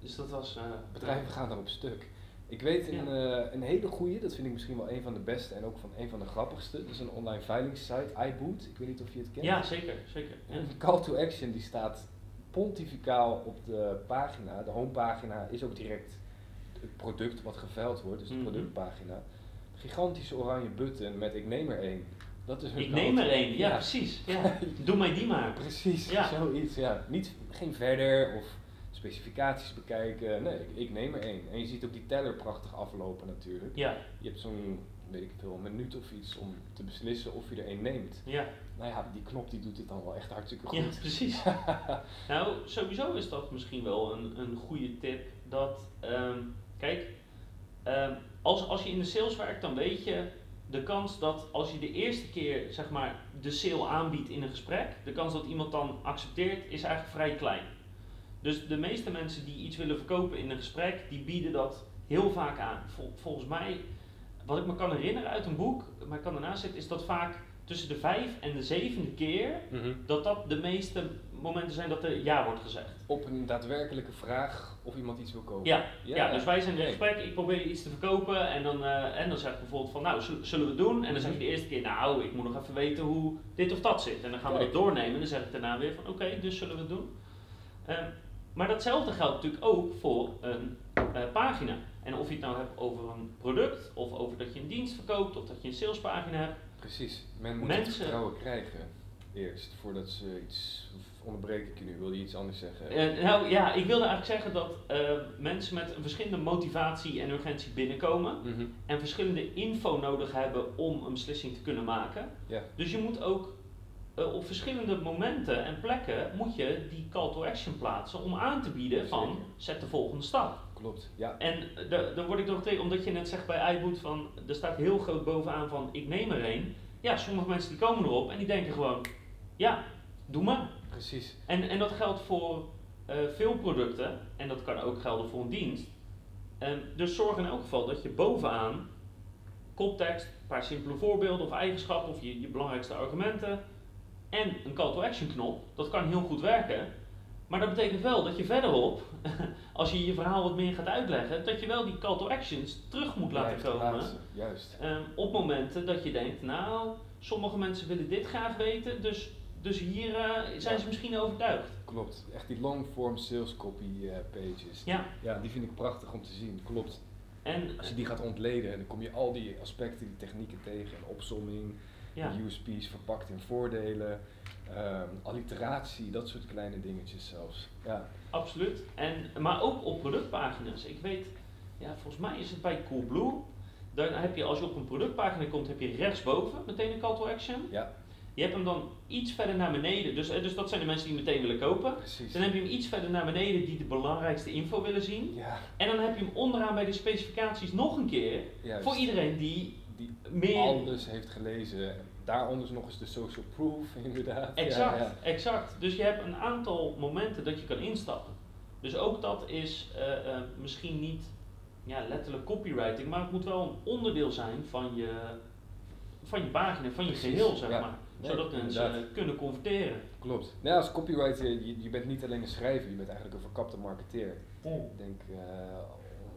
Dus dat was... eh, Bedrijven gaan daarop stuk. Ik weet een, eh, een hele goede, dat vind ik misschien wel een van de beste en ook van een van de grappigste. Dat is een online veiligingssite, iBoot. Ik weet niet of je het kent. Ja, zeker, zeker. Ja. Een call to action die staat pontificaal op de pagina. De homepagina is ook direct het product wat geveild wordt, dus de Mhm. productpagina. Gigantische oranje button met ik neem er één. Dat is hun Ik neem er één, ja, precies. <laughs> Ja. Doe mij die maar. Precies, Ja. zoiets. Ja. Niet, geen verder of specificaties bekijken. Nee, ik, ik neem er één. En je ziet ook die teller prachtig aflopen natuurlijk. Ja, Je hebt zo'n, weet ik veel, een minuut of iets om te beslissen of je er één neemt. ja. Nou ja, die knop die doet het dan wel echt hartstikke Ja, goed. precies. <laughs> nou, sowieso is dat misschien wel een, een goede tip. Dat, ehm, kijk, ehm, als, als je in de sales werkt, dan weet je de kans dat als je de eerste keer zeg maar de sale aanbiedt in een gesprek, de kans dat iemand dan accepteert, is eigenlijk vrij klein. Dus de meeste mensen die iets willen verkopen in een gesprek, die bieden dat heel vaak aan. Vol- volgens mij, wat ik me kan herinneren uit een boek, maar ik kan ernaast zitten, is dat vaak tussen de vijf en de zevende keer Mhm. dat dat de meeste momenten zijn dat er ja wordt gezegd. Op een daadwerkelijke vraag of iemand iets wil kopen. Ja, ja, dus wij zijn in gesprek, ik probeer iets te verkopen en dan, eh, en dan zeg ik bijvoorbeeld van nou, zullen- we het doen? En dan zeg je de eerste keer nou, ik moet nog even weten hoe dit of dat zit. En dan gaan we dat doornemen en dan zeg ik daarna weer van oké, dus zullen we het doen? Ehm, maar datzelfde geldt natuurlijk ook voor een eh, pagina. En of je het nou hebt over een product, of over dat je een dienst verkoopt, of dat je een salespagina hebt. Precies. Men moet het Mensen- vertrouwen krijgen eerst, voordat ze iets... Of onderbreek ik je nu, wil je iets anders zeggen? Eh, nou ja, ik wilde eigenlijk zeggen dat eh, mensen met een verschillende motivatie en urgentie binnenkomen. Mhm. en verschillende info nodig hebben om een beslissing te kunnen maken. Ja. Dus je moet ook eh, op verschillende momenten en plekken moet je die call to action plaatsen om aan te bieden van zet de volgende stap. Klopt, ja. En da- dan word ik nog tegen, omdat je net zegt bij iBoot van er staat heel groot bovenaan van ik neem er een. Ja, sommige mensen die komen erop en die denken gewoon ja, doe maar. Precies. En, en dat geldt voor eh, veel producten en dat kan ook gelden voor een dienst. En dus zorg in elk geval dat je bovenaan koptekst, een paar simpele voorbeelden of eigenschappen of je, je belangrijkste argumenten en een call to action knop. Dat kan heel goed werken. Maar dat betekent wel dat je verderop, <laughs> als je je verhaal wat meer gaat uitleggen, dat je wel die call to actions terug moet laten komen. Juist. Ehm, op momenten dat je denkt, nou, sommige mensen willen dit graag weten, dus, dus hier eh, zijn Ja. ze misschien overtuigd. Klopt. Echt die long form sales copy eh, pages. Ja, Ja, die vind ik prachtig om te zien. Klopt. en Als je die gaat ontleden, dan kom je al die aspecten, die technieken tegen. Een opsomming, ja, USP's verpakt in voordelen, ehm, alliteratie, dat soort kleine dingetjes zelfs. Ja, absoluut. En, maar ook op productpagina's. Ik weet, ja, volgens mij is het bij Coolblue. Dan heb je, als je op een productpagina komt, heb je rechtsboven meteen een call to action. ja. Je hebt hem dan iets verder naar beneden. Dus, eh, dus dat zijn de mensen die meteen willen kopen. Precies. Dan heb je hem iets verder naar beneden die de belangrijkste info willen zien. Ja, En dan heb je hem onderaan bij de specificaties nog een keer. juist. Voor iedereen die die meer... alles heeft gelezen. Daaronder nog eens de social proof, <laughs> inderdaad. Exact, ja. exact. Dus je hebt een aantal momenten dat je kan instappen. Dus ook dat is eh, eh, misschien niet ja, letterlijk copywriting, maar het moet wel een onderdeel zijn van je, van je pagina, van je Precies, geheel, zeg maar. Nee, zodat mensen inderdaad. kunnen converteren. Klopt. Nou, als copywriter, je, je bent niet alleen een schrijver, je bent eigenlijk een verkapte marketeer. Ik denk, eh,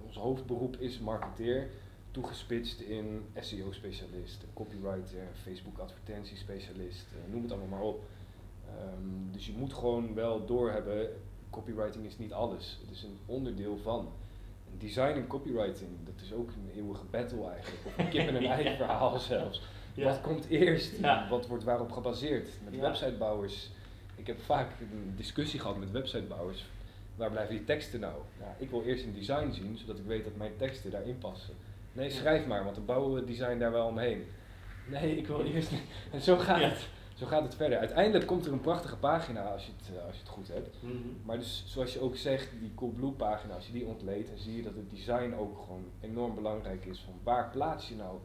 ons hoofdberoep is marketeer, toegespitst in SEO-specialist, copywriter, Facebook-advertentiespecialist, eh, noem het allemaal maar op. Ehm, dus je moet gewoon wel doorhebben, copywriting is niet alles. Het is een onderdeel van. Design en copywriting, dat is ook een eeuwige battle eigenlijk. Of een kip en een <laughs> ei verhaal zelfs. Ja. Wat komt eerst? Ja. Wat wordt waarop gebaseerd? Met Ja. websitebouwers. Ik heb vaak een discussie gehad met websitebouwers. Waar blijven die teksten nou? Ja, ik wil eerst een design zien, zodat ik weet dat mijn teksten daarin passen. Nee, Ja. schrijf maar, want dan bouwen we het design daar wel omheen. Nee, ik wil eerst... En <laughs> zo gaat, Ja. het, zo gaat het verder. Uiteindelijk komt er een prachtige pagina als je het, eh, als je het goed hebt. Mhm. Maar dus, zoals je ook zegt, die Coolblue pagina, als je die ontleedt, dan zie je dat het design ook gewoon enorm belangrijk is. Van waar plaats je nou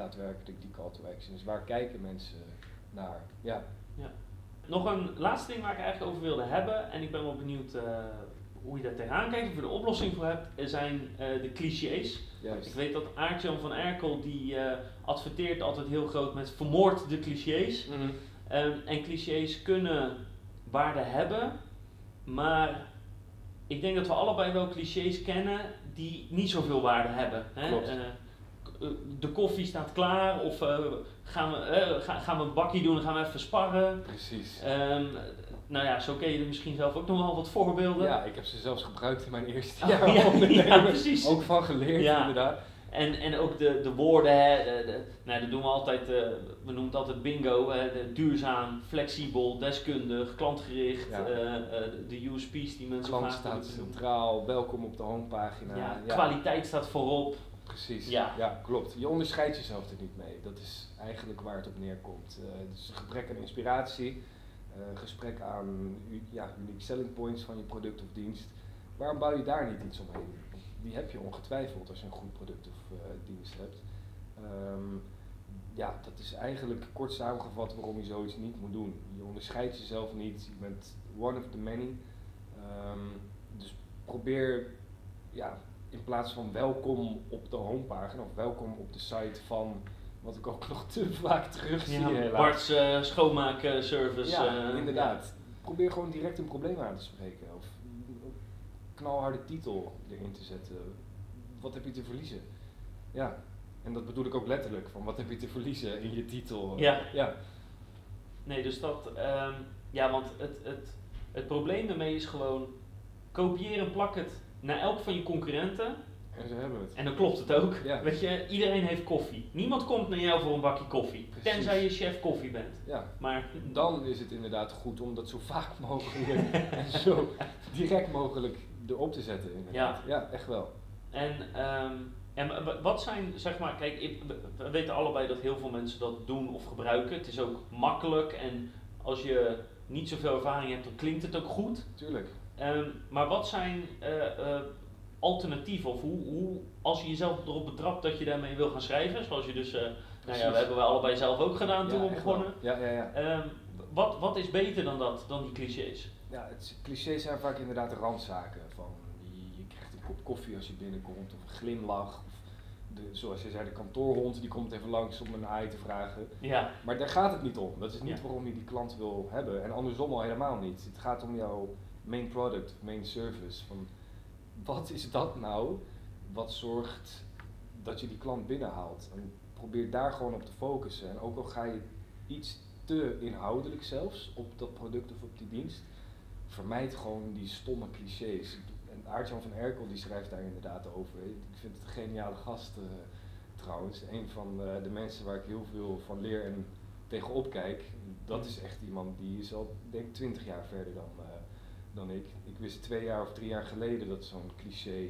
daadwerkelijk die call to action? Dus waar kijken mensen naar? Ja, Nog een laatste ding waar ik eigenlijk over wilde hebben, en ik ben wel benieuwd eh, hoe je daar tegenaan kijkt, of je er oplossing voor hebt, er zijn eh, de clichés. Ik weet dat Aartjan van Erkel, die eh, adverteert altijd heel groot met vermoord de clichés. Mhm. Ehm, en clichés kunnen waarde hebben, maar ik denk dat we allebei wel clichés kennen die niet zoveel waarde hebben. Hè? Klopt. Eh, de koffie staat klaar, of eh, gaan, we, eh, ga- gaan we een bakje doen en gaan we even sparren. Precies. Ehm, nou ja, zo ken je er misschien zelf ook nog wel wat voorbeelden. Ja, ik heb ze zelfs gebruikt in mijn eerste <laughs> Oh, jaar ja, ondernemen. ja, precies. Ook van geleerd, Ja. inderdaad. En, en ook de, de woorden, hè, de, de- nou, dat doen we altijd, eh, we noemen het altijd bingo, hè, de duurzaam, flexibel, deskundig, klantgericht, Ja. de- USP's die mensen Klant vaak staat centraal, welkom op de homepagina. Ja, kwaliteit staat voorop. Precies, Ja. ja. klopt. Je onderscheidt jezelf er niet mee. Dat is eigenlijk waar het op neerkomt. Is een gebrek aan inspiratie, eh, gesprek aan ja, unique selling points van je product of dienst. Waarom bouw je daar niet iets omheen? Die heb je ongetwijfeld als je een goed product of eh, dienst hebt. Ehm, ja, dat is eigenlijk kort samengevat waarom je zoiets niet moet doen. Je onderscheidt jezelf niet, je bent one of the many. Ehm, dus probeer ja, in plaats van welkom op de homepagina of welkom op de site van, wat ik ook <laughs> nog te vaak terug zie Ja, helaas. Bart's eh, schoonmaakservice. ja, eh, inderdaad. Probeer gewoon direct een probleem aan te spreken of een knalharde titel erin te zetten. Wat heb je te verliezen? Ja, en dat bedoel ik ook letterlijk, van wat heb je te verliezen in je titel? Ja. ja. Nee, dus dat, ehm, ja, want het, het, het probleem daarmee is gewoon, kopieer en plak het naar elk van je concurrenten En zo hebben het. En dan klopt het ook. Ja. Weet je, iedereen heeft koffie. Niemand komt naar jou voor een bakje koffie. Precies. Tenzij je chef koffie bent. Ja, Maar dan is het inderdaad goed om dat zo vaak mogelijk <laughs> en zo direct mogelijk erop te zetten. Inderdaad. Ja, echt wel. En, ehm, en wat zijn, zeg maar, kijk, we weten allebei dat heel veel mensen dat doen of gebruiken. Het is ook makkelijk en als je niet zoveel ervaring hebt, dan klinkt het ook goed. Tuurlijk. Ehm, maar wat zijn eh, eh, alternatieven? Of hoe, hoe, als je jezelf erop betrapt dat je daarmee wil gaan schrijven, zoals je dus, eh, nou ja, dat hebben we allebei zelf ook gedaan toen Ja, we begonnen. Ja, ja, ja. Ehm, wat, wat is beter dan dat, dan die clichés? Ja, het clichés zijn vaak inderdaad de randzaken. Van je, je krijgt een kop koffie als je binnenkomt, of een glimlach. Of de, zoals je zei, de kantoorhond die komt even langs om een AI te vragen. Ja, Maar daar gaat het niet om. Dat is niet Ja. waarom je die klant wil hebben. En andersom al helemaal niet. Het gaat om jouw main product, main service. Van, wat is dat nou wat zorgt dat je die klant binnenhaalt? En probeer daar gewoon op te focussen. En ook al ga je iets te inhoudelijk zelfs op dat product of op die dienst, vermijd gewoon die stomme clichés. En Aartjan van Erkel die schrijft daar inderdaad over. Ik vind het een geniale gast eh, trouwens. Een van eh, de mensen waar ik heel veel van leer en tegenop kijk. Dat is echt iemand die is al denk ik 20 jaar verder dan, eh, dan ik. Ik wist twee jaar of drie jaar geleden dat zo'n cliché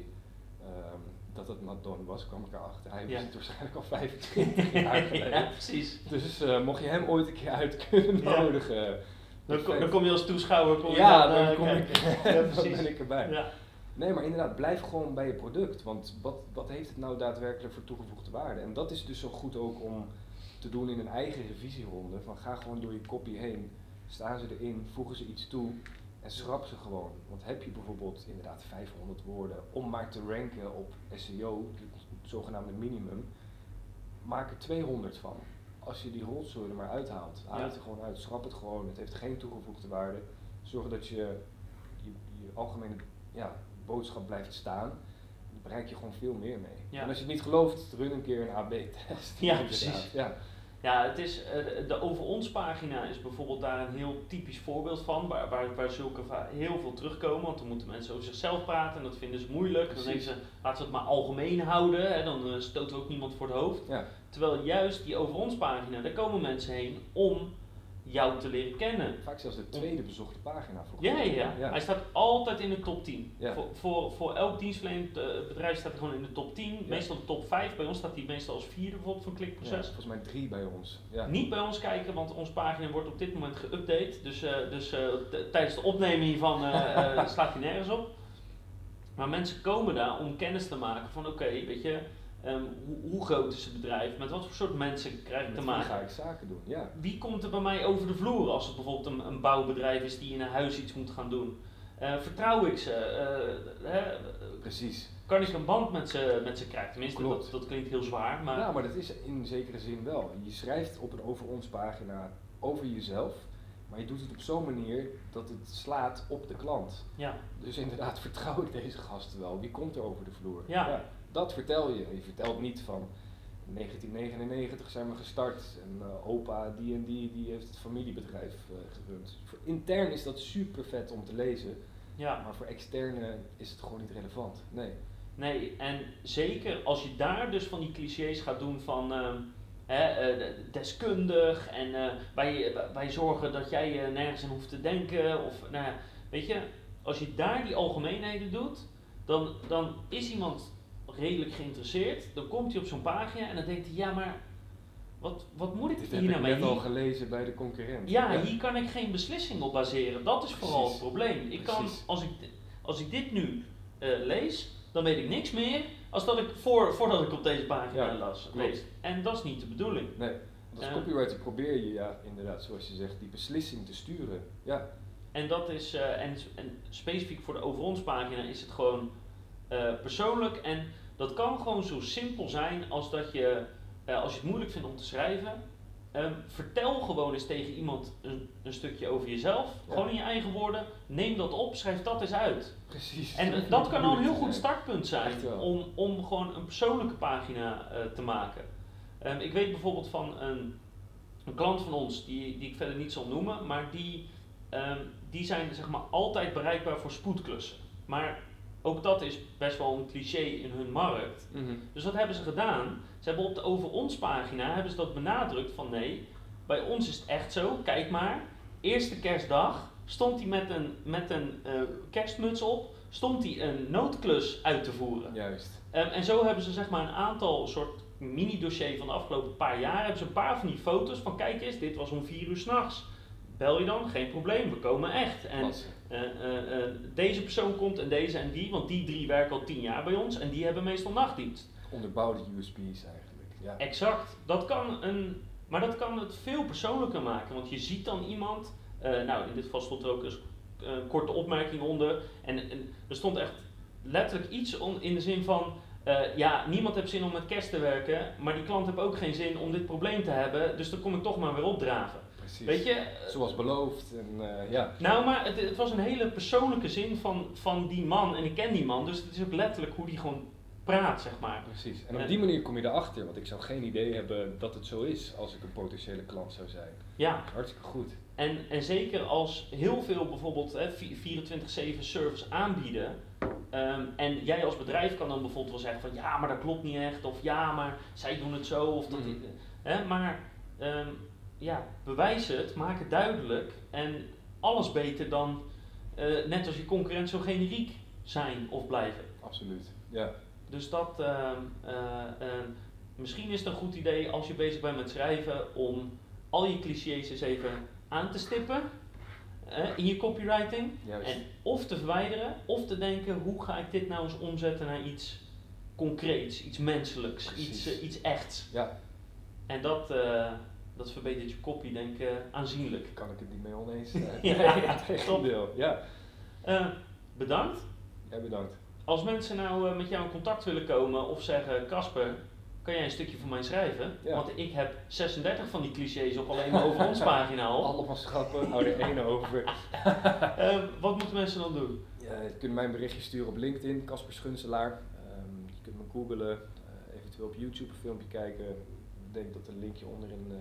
ehm, dat het Madon was, kwam ik erachter. Hij Ja. was het waarschijnlijk al 25 <laughs> jaar geleden. ja, precies. Dus eh, mocht je hem ooit een keer uit kunnen Ja. nodigen. Dan, kom- dan kom je als toeschouwer. Kom je ja, dan, dan, eh, kom ik, <laughs> <laughs> Ja, dan precies. ben ik erbij. Ja. Nee, maar inderdaad, blijf gewoon bij je product. Want wat, wat heeft het nou daadwerkelijk voor toegevoegde waarde? En dat is dus zo goed ook om te doen in een eigen revisieronde. Van ga gewoon door je kopie heen, staan ze erin, voegen ze iets toe en schrap ze gewoon. Want heb je bijvoorbeeld inderdaad 500 woorden om maar te ranken op SEO, het zogenaamde minimum, maak er 200 van. Als je die rotzooi er maar uithaalt, haal het er gewoon uit, schrap het gewoon, het heeft geen toegevoegde waarde. Zorg dat je je, je algemene ja, boodschap blijft staan, dan bereik je gewoon veel meer mee. Ja. En als je het niet gelooft, run een keer een AB-test. Ja, precies. Ja. Ja, het is, eh, de- Over Ons pagina is bijvoorbeeld daar een heel typisch voorbeeld van, waar, waar, waar zulke heel veel terugkomen, want dan moeten mensen over zichzelf praten en dat vinden ze moeilijk. Dan denken ze, laten we het maar algemeen houden, hè, dan eh, stoten we ook niemand voor het hoofd. Ja. Terwijl juist die Over Ons pagina, daar komen mensen heen om jou te leren kennen. Vaak zelfs de tweede bezochte pagina voor Ja, ja. Hij staat altijd in de top 10. Ja. Voor, voor, voor elk dienstverlenend eh, bedrijf staat hij gewoon in de top 10. Meestal de top 5. Bij ons staat hij meestal als vierde bijvoorbeeld van klikproces. volgens mij drie bij ons. Ja. Niet bij ons kijken, want onze pagina wordt op dit moment geüpdate. Dus, eh, dus eh, tijdens de opneming hiervan <laughs> eh, slaat hij nergens op. Maar mensen komen daar om kennis te maken van oké, weet je, ehm, hoe, hoe groot is het bedrijf? Met wat voor soort mensen krijg ik te maken? ga ik zaken doen? Ja. Wie komt er bij mij over de vloer als het bijvoorbeeld een, een bouwbedrijf is die in een huis iets moet gaan doen? Eh, vertrouw ik ze? Eh, hè, Precies. kan ik een band met ze, met ze krijgen? Tenminste, dat, dat klinkt heel zwaar, maar Ja, maar dat is in zekere zin wel. Je schrijft op een over ons pagina over jezelf, maar je doet het op zo'n manier dat het slaat op de klant. ja, Dus inderdaad, <laughs> vertrouw ik deze gasten wel? Wie komt er over de vloer? Ja. Dat vertel je. Je vertelt niet van 1999 zijn we gestart en eh, opa die en die, die heeft het familiebedrijf eh, gerund. Voor intern is dat super vet om te lezen, ja. maar voor externe is het gewoon niet relevant. Nee. Nee, en zeker als je daar dus van die clichés gaat doen van ehm, hè, eh, de- deskundig en eh, wij, wij zorgen dat jij nergens aan hoeft te denken. Of, nou ja, weet je, als je daar die algemeenheden doet, dan, dan is iemand redelijk geïnteresseerd. Dan komt hij op zo'n pagina en dan denkt hij, ja maar wat, wat moet ik Dit hier heb ik nou mee? net al Hier- gelezen bij de concurrent. ja, hier kan ik geen beslissing op baseren. Dat is vooral het probleem. Ik kan, als, ik, als ik dit nu eh, lees, dan weet ik niks meer als dat ik voor, voordat ik op deze pagina Ja, las, lees. En dat is niet de bedoeling. Nee, want als Ja. copywriter probeer je ja, inderdaad, zoals je zegt, die beslissing te sturen. Ja, En dat is, eh, en, en specifiek voor de over ons pagina is het gewoon eh, persoonlijk. En dat kan gewoon zo simpel zijn als dat je, eh, als je het moeilijk vindt om te schrijven, ehm, vertel gewoon eens tegen iemand een, een stukje over jezelf. Ja. Gewoon in je eigen woorden. Neem dat op, schrijf dat eens uit. precies. En <laughs> dat kan al een heel goed startpunt zijn om, om gewoon een persoonlijke pagina eh, te maken. Ehm, ik weet bijvoorbeeld van een, een klant van ons, die, die ik verder niet zal noemen, maar die, ehm, die zijn zeg maar altijd bereikbaar voor spoedklussen. Maar ook dat is best wel een cliché in hun markt. Mhm. Dus wat hebben ze gedaan? Ze hebben op de Over Ons pagina hebben ze dat benadrukt van nee, bij ons is het echt zo, kijk maar. Eerste kerstdag stond hij met een, met een eh, kerstmuts op, stond hij een noodklus uit te voeren. Juist. Ehm, en zo hebben ze zeg maar een aantal soort mini-dossier van de afgelopen paar jaar, hebben ze een paar van die foto's van kijk eens, dit was om vier uur s'nachts. Bel je dan? Geen probleem, we komen echt. En eh, eh, eh, deze persoon komt en deze en die, want die drie werken al tien jaar bij ons en die hebben meestal nachtdienst. Onderbouwde USP's eigenlijk. Ja. Exact. Dat kan een, maar dat kan het veel persoonlijker maken, want je ziet dan iemand, eh, nou in dit geval stond er ook eens een korte opmerking onder en, en er stond echt letterlijk iets on, in de zin van, eh, ja, niemand heeft zin om met kerst te werken, maar die klant heeft ook geen zin om dit probleem te hebben, dus dan kom ik toch maar weer opdraven. Precies. Weet je, eh, Zoals beloofd. En, eh, ja. nou, maar het, het was een hele persoonlijke zin van, van die man. En ik ken die man, dus het is ook letterlijk hoe die gewoon praat, zeg maar. Precies. En op En- die manier kom je erachter, want ik zou geen idee hebben dat het zo is als ik een potentiële klant zou zijn. Ja, Hartstikke goed. en, en zeker als heel veel bijvoorbeeld hè, vi- 24-7 service aanbieden. ehm, en jij als bedrijf kan dan bijvoorbeeld wel zeggen van ja, maar dat klopt niet echt. Of ja, maar zij doen het zo. Of dat, Mhm. hè, maar ehm, ja, bewijs het, maak het duidelijk. En alles beter dan, eh, net als je concurrent, zo generiek zijn of blijven. Absoluut. Ja. Dus dat, ehm, misschien is het een goed idee als je bezig bent met schrijven om al je clichés eens even aan te stippen eh, in je copywriting. Juist. En of te verwijderen, of te denken hoe ga ik dit nou eens omzetten naar iets concreets, iets menselijks, Precies. iets, iets echts. Ja, En dat, dat verbetert je copy denk ik eh, aanzienlijk. kan ik het niet mee oneens. <laughs> eh. Ja, tegendeel. Ja, Eh, bedankt. jij bedankt. Als mensen nou eh, met jou in contact willen komen of zeggen, Casper, kan jij een stukje voor mij schrijven? Ja. Want ik heb 36 van die clichés op alleen maar over ons <laughs> pagina al. Allemaal schappen, hou er één over. <laughs> Wat moeten mensen dan doen? Ja, je kunt mij een berichtje sturen op LinkedIn, Casper Schunselaar. Ehm, je kunt me googlen, eh, eventueel op YouTube een filmpje kijken. Ik denk dat er een linkje onder in eh,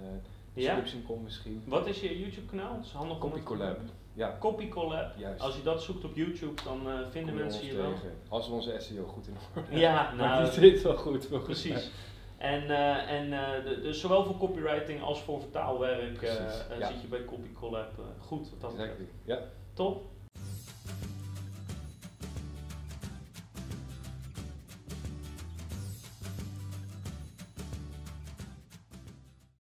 de Ja? description komt misschien. Wat is je YouTube kanaal? Het is handig om Copy Collab. Ja, Copy Collab. juist. Als je dat zoekt op YouTube, dan eh, vinden je mensen je wel. Als we onze SEO goed in orde Ja, <laughs> nou, die zit wel goed. volgens mij. precies. En, eh, en de- dus zowel voor copywriting als voor vertaalwerk Precies, ja. zit je bij Copy Collab goed. Wat dat. Exactly. Ja, Top.